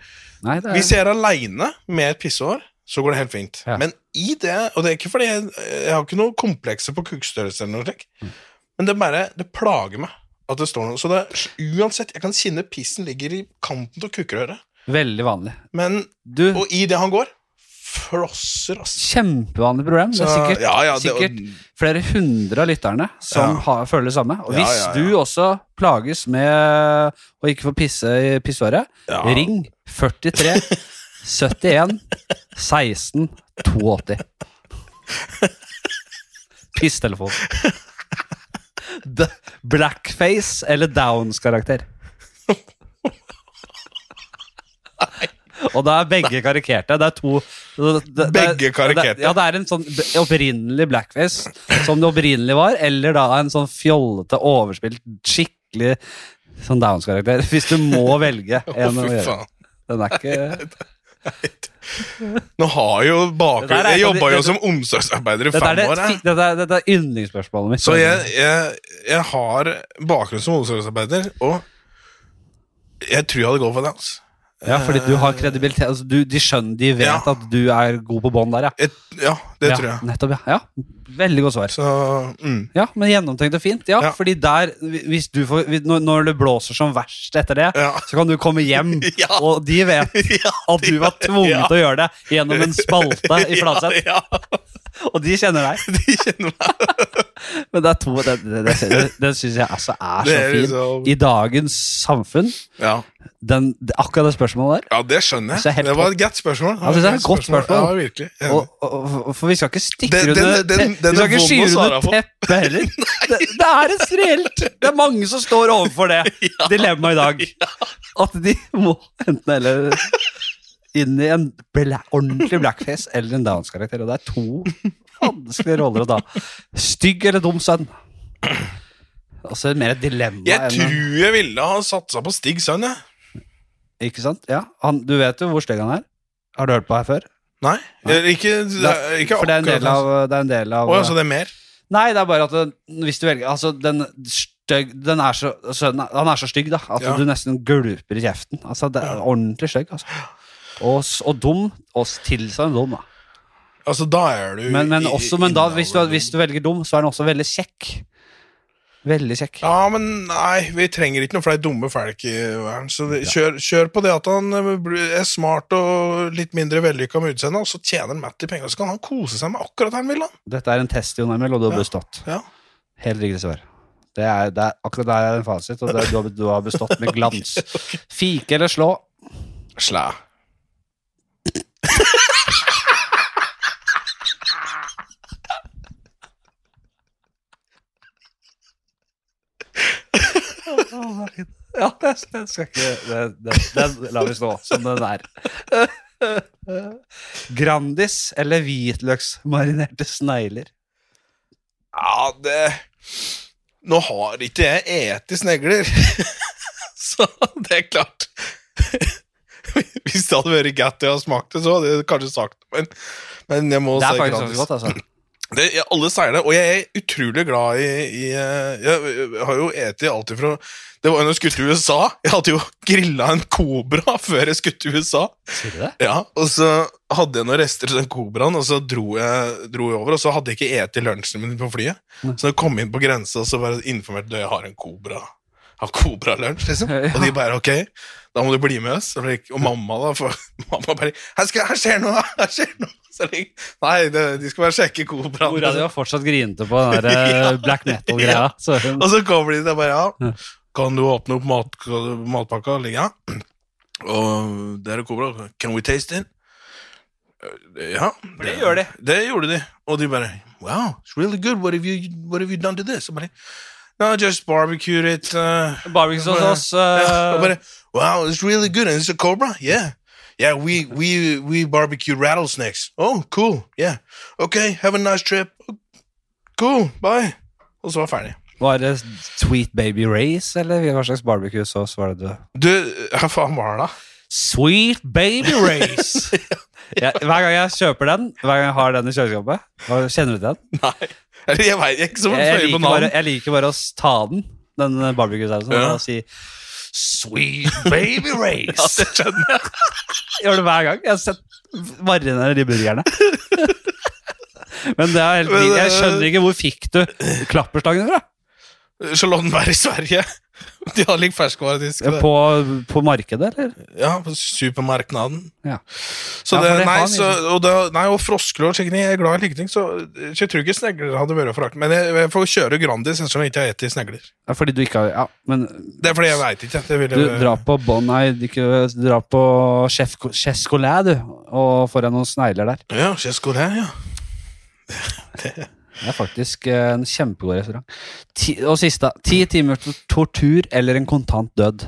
Nei, det er hvis jeg er aleine med et pissehår, så går det helt fint. Ja. Men i det Og det er ikke fordi jeg, jeg har ikke noe komplekser på kukkstørrelse eller noe slikt, Mm. men det bare Det plager meg at det står noe. Så det, uansett, jeg kan kjenne pissen ligger i kanten av kukkerøret, veldig vanlig. men Du, Og i det han går, flosser, ass. Kjempevanlig problem. Det er sikkert, ja, ja, det- sikkert flere hundre av lytterne som Ja. har, føler det samme. Og hvis du også plages med å ikke få pisse i pissåret, Ja. ring 43 71 16 82. Pisstelefon. Blackface eller Downs-karakter. Og da er begge karikerte. Det er to det, det, Begge karikerte? Det, ja, det er en sånn opprinnelig blackface, som det opprinnelig var, eller da en sånn fjollete, overspilt, skikkelig sånn Downs-karakter. Hvis du må velge en å gjøre. Den er ikke Nå har jo bakgrunn Jeg jobba jo som omsorgsarbeider i fem det, år. jeg. dette er, dette er yndlingsspørsmålet mitt. Så jeg, jeg, jeg har bakgrunn som omsorgsarbeider, og jeg tror jeg hadde gått for dans. Ja, fordi du har kredibilitet. Altså, du, de skjønner, de vet Ja. at du er god på bånd der, ja. Et, ja, det ja, tror jeg. Nettopp, ja. ja. Veldig godt svar. Så mm. Ja, men gjennomtenkt og fint. Ja, fordi der, hvis du får, når- når det blåser som verst etter det, så kan du komme hjem, og de vet at du var tvunget til å gjøre det gjennom en spalte i Flatseth, og de kjenner deg. de kjenner meg. Men det er to, Den, den, det syns jeg altså er så fint. liksom- I dagens samfunn, Ja. den, akkurat det spørsmålet der, ja, det skjønner er jeg. Det var et godt spørsmål. Ja, det er et godt spørsmål. Ja, virkelig. Og, og, og, for vi skal ikke stikke Den- under den- den- den Vi skal ikke skyve under teppet heller. Det, det er et reelt Det er mange som står overfor det dilemmaet i dag. At de må enten eller inn i en bla, ordentlig blackface eller en Downs-karakter. Og det er to vanskelige roller å ta. Stygg eller dum sønn. Altså mer et dilemma Jeg enn tror jeg ville ha satsa på Stig Sønn, jeg. Ikke sant? Ja, han, Du vet jo hvor stygg han er. Har du hørt på her før? Nei, Nei. ikke, ikke For det er en del av, det er en del av så det er mer? Nei, det er bare at det, hvis du velger Altså, den stygg Den er så er- Han er så stygg, da, at Ja. du nesten gulper i kjeften. Altså, det er ordentlig stygg, altså. Og, s- og dum. Og s- tilsvarende dum, da. Altså, da er du Men, men, også, men da, hvis, du, hvis du velger dum, så er den også veldig kjekk. Veldig kjekk. Ja, men nei, vi trenger ikke noen flere dumme folk i verden. Så det, kjør, kjør på det at han eh, er smart og litt mindre vellykka med utseendet, og så tjener han i penger, så kan han kose seg med akkurat det han vil. han. Dette er en test, Jon Emil, og du har Ja. bestått. Ja. Helt riktig svar. Det er, det er, akkurat der er en fasit, og det, du, har, du har bestått med glans. Fike eller slå? Slæ. Ja, det, det skal ikke Den, den, Den lar vi stå som den er. Grandis eller hvitløksmarinerte snegler? Ja, det Nå har ikke jeg eti snegler, så det er klart Hvis det hadde vært godt jeg smakte smakt det, så hadde jeg kanskje sagt det, men, men jeg må Det er si faktisk ganske godt, altså. Det, jeg, alle sier det, og jeg er utrolig glad i, i eh, Jeg, jeg har jo eti alt ifra Det var jo når jeg skulle til USA. Jeg hadde jo grilla en kobra før jeg skulle til USA. Sier du det? Ja, Og så hadde jeg noen rester til den kobraen, og så dro jeg, dro jeg over. Og så hadde jeg ikke eti lunsjen min på flyet. Nei. Så jeg kom inn på grensa så bare informerte de jeg har en kobra. Har kobralunsj, liksom. Og de bare ok, da må du bli med oss. Og, mamma, da. For, mamma bare her, skal, 'Her skjer noe! Her skjer noe!' Så like, Nei, det, de skal bare sjekke kobraen. Mora di var fortsatt grinete på den der eh, Ja. black metal-greia. Ja. Og så kommer de der bare ja. Kan du åpne opp mat, matpakka? Ja. Og der er kobra. Can we taste it? Ja. det gjør de. Det gjorde de. Og de bare Wow, it's really good. What have you, what have you done to this? Og bare No, just barbecued it. Uh, Barbecue sauce. Uh, eh, wow, it's really good. And it's a cobra? Yeah. Yeah, we, we, we barbecue rattlesnakes. Oh, cool. Yeah. Okay, have a nice trip. Cool, bye. Og så var jeg ferdig. Var det Sweet Baby Race, eller hva slags barbecue-sauce var det du Du, hva faen var det, da? Sweet Baby Race! ja, hver gang jeg kjøper den, hver gang jeg har den i kjøleskapet Kjenner du til den? Nei. Jeg vet ikke som Jeg, jeg, liker bare, jeg liker bare å ta den, den barbecue-sausen, Ja. og si Sweet Baby Ja, Race! det skjønner jeg. Jeg gjør det hver gang. Jeg har sett marinere de burgerne. Men det er helt. Jeg eh, skjønner ikke hvor fikk du klapperstangen fra? Charlottenberg i Sverige. De har litt ferskvaredisk. På, på markedet, eller? Ja, på supermarknaden. Ja. Så Ja, det, for det nei, så, og, det, nei, og froskelår. Jeg er glad i like ting, så, jeg tror ikke snegler hadde vært forakt. Men jeg, jeg får kjøre Grandis ettersom jeg ikke har spist snegler. Ja, fordi du ikke har Ja, men Det er fordi jeg veit ikke. Det ville, du drar på Bon Nei, ikke, du drar på Chescolet, du, og får deg noen snegler der. Ja, Chescolet, ja. Det er faktisk eh, en kjempegod restaurant. Ti, og siste. Ti timer til tortur eller en kontant død.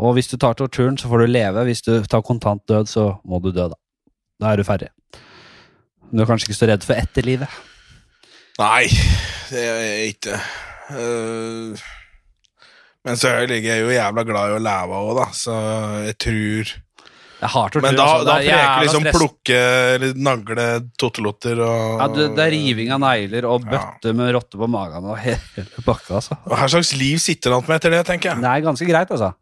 Og hvis du tar torturen, så får du leve. Hvis du tar kontant død, så må du dø, da. Da er du ferdig. Du er kanskje ikke så redd for etterlivet. Nei, det er jeg ikke. Uh, men så er jeg, jo jævla glad i å leve òg, da, så jeg tror tortur. Men da, altså. da Det er preker liksom stress. plukke eller nagle tottelotter og Ja, du, det er riving av negler og Ja. bøtte med rotte på magen og hele bakka, altså. Hva slags liv sitter han med etter det, tenker jeg. Det er ganske greit, altså.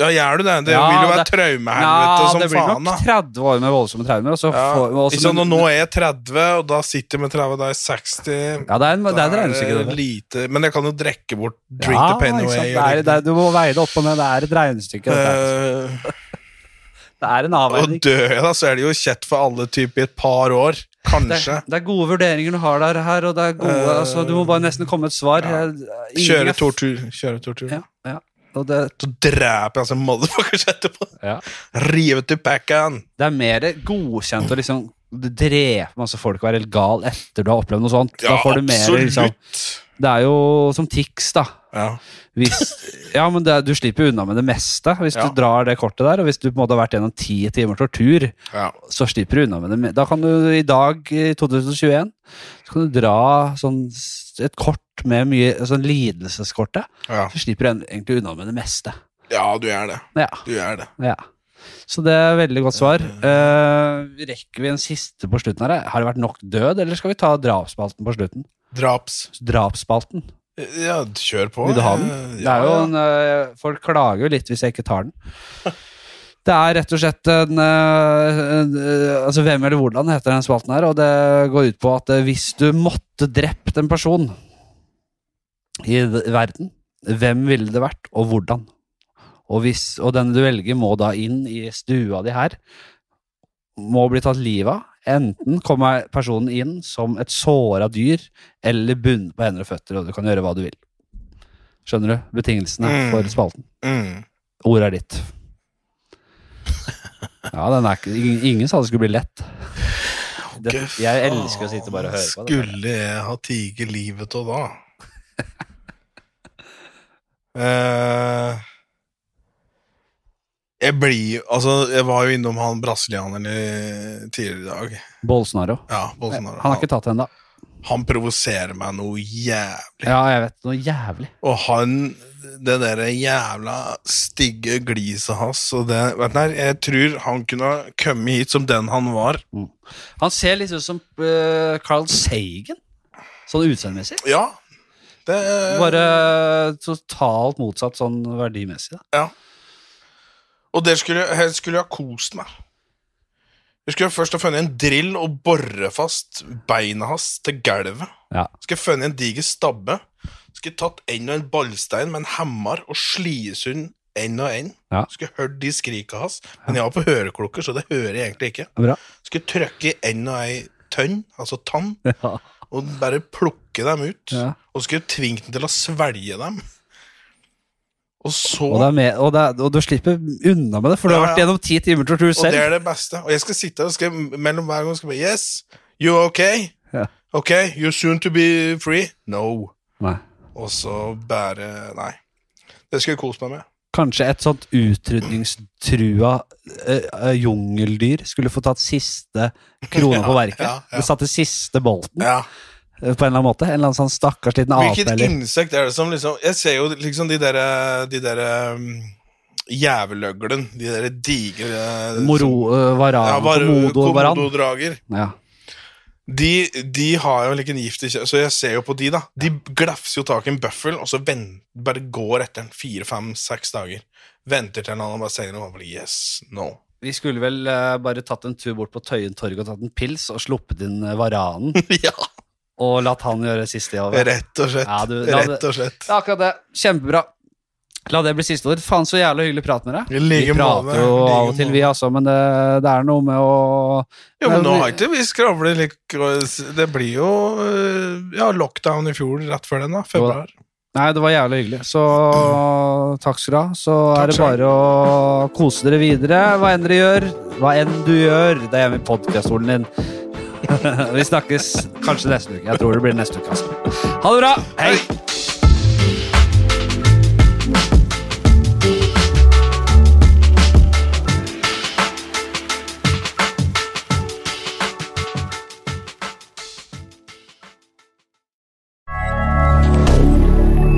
Ja, gjør du det? Det Ja, vil jo være det- traumehelvete Ja, som det blir faen, nok 30 år med voldsomme traumer. Og så Ja. får, også, liksom, Ikke nå er jeg 30, og da sitter jeg med 30, da er jeg 60. ja, det er, en, det er en regnestykke. det. lite Men jeg kan jo drikke bort drink Ja, the sant? away. Det er, det er, du må veie det opp og ned. Det er et regnestykke. Eh, Det er en og avveining. dør jeg, da, så er det jo kjett for alle typer i et par år. Kanskje. det er gode vurderinger du har der, her, og det er gode, uh, altså, du må bare nesten komme med et svar. ja. Kjøre tortur. Kjøre tortur. Ja, ja. Og det, Så dreper jeg altså motherfuckers etterpå. ja. Rive til packen. det er mer godkjent å liksom drepe masse folk og være helt gal etter du har opplevd noe sånt. Ja, da får du mer, absolutt. liksom, det er jo som Tix, da. Ja. Hvis, ja, men det, du slipper unna med det meste hvis Ja. du drar det kortet der. Og hvis du på en måte har vært gjennom ti timer tortur, ja. så slipper du unna med det. Da kan du i dag, i 2021, så kan du dra sånn et kort med mye sånn lidelseskortet. Ja. Så slipper du egentlig unna med det meste. ja, du gjør det. Ja, Du gjør det. ja. Så det er veldig godt svar. Uh, rekker vi en siste på slutten her? Har det vært nok død, eller skal vi ta drapsspalten på slutten? Draps. Drapsspalten. Ja, kjør på. Vil du ha den? Eh, er ja, ja. en, eh, folk klager jo litt hvis jeg ikke tar den. Det er rett og slett en, eh, en eh, Altså Hvem eller hvordan heter den spalten her, og det går ut på at eh, hvis du måtte drept en person i verden, hvem ville det vært, og hvordan? Og, hvis, og den du velger, må da inn i stua di her. Må bli tatt livet av. Enten kommer personen inn som et såra dyr, eller bundet på hender og føtter, og du kan gjøre hva du vil. Skjønner du betingelsene Mm. for spalten? Mm. Ordet er ditt. Ja, den er ikke, ingen, sa det skulle bli lett. Det, jeg elsker å sitte bare og høre på det. Skulle jeg ha tiget livet av da? Eh, jeg blir Altså, jeg var jo innom han brasilianeren tidligere i dag. Bolsonaro. Ja, Bolsonaro. Han har ikke tatt det da. Han provoserer meg noe jævlig. Ja, jeg vet. Noe jævlig. Og han Det derre jævla stygge gliset hans og det vet du, Jeg tror han kunne kommet hit som den han var. Han ser litt ut som uh, Carl Sagan, sånn utseendemessig. Ja. Det Bare totalt motsatt sånn verdimessig. da. Ja. Og det skulle jeg skulle ha kost meg. Jeg skulle først ha funnet en drill og bore fast beina hans til gulvet. Ja. Skulle jeg funnet en diger stabbe. Skulle tatt en og en ballstein med en hammer og slies hun en og en. Ja. Skulle hørt de skrika hans. Men jeg har på høreklokker, så det hører jeg egentlig ikke. Bra. Skulle trykke i en og ei tønn, altså tann, Ja. og bare plukke dem ut. Og skulle tvinge den til å svelge dem. Og så Og, med, og, det er, og du slipper unna med det, for du har vært gjennom ti timer tortur Og det er det beste. Og jeg skal sitte og skal, mellom hver gang skal jeg Yes, you okay? Ja. Ok, you're soon to be free? No. Nei. Og så bare Nei. Det skal jeg kose meg med. Kanskje et sånt utrydningstrua eh, jungeldyr skulle få tatt siste krona på verket. ja, ja. Det satte siste bolten Ja. Eh, på en eller annen måte. En eller annen sånn stakkars liten ape Hvilket eller insekt er det som liksom Jeg ser jo liksom de derre De der, um, Jæveløglen. De derre digre Moro, uh, varan, ja, var, komodo. Komododrager. Ja. De, de har jo like en gift i kjøttet, Så jeg ser jo på de, da. De glafser jo tak i en bøffel, og så vent, bare går etter den fire, fem, seks dager. Venter til han bare sier noe. Yes, no. Vi skulle vel uh, bare tatt en tur bort på Tøyen torg og tatt en pils og sluppet inn eh, varanen ja, og latt han gjøre siste jobbet. rett og slett. Ja, du- rett og slett. Det er akkurat det. Kjempebra. La det bli siste ord. Faen, så jævlig hyggelig prat med deg. Like vi prater jo like av og til, vi, altså, men det, det er noe med å Jo, men nå har ikke vi skravlet litt Det blir jo eh, ja, lockdown i fjor rett før den, da. Februar. Nei, det var jævlig hyggelig. Så takk skal du ha. Så Takk er det bare å kose dere videre, hva enn dere gjør. Hva enn du gjør. Det er hjemme i podkaststolen din. Vi snakkes kanskje neste uke. Jeg tror det blir neste uke. Altså. Ha det bra. Hei.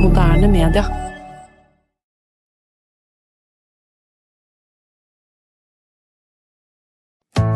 Moderne media.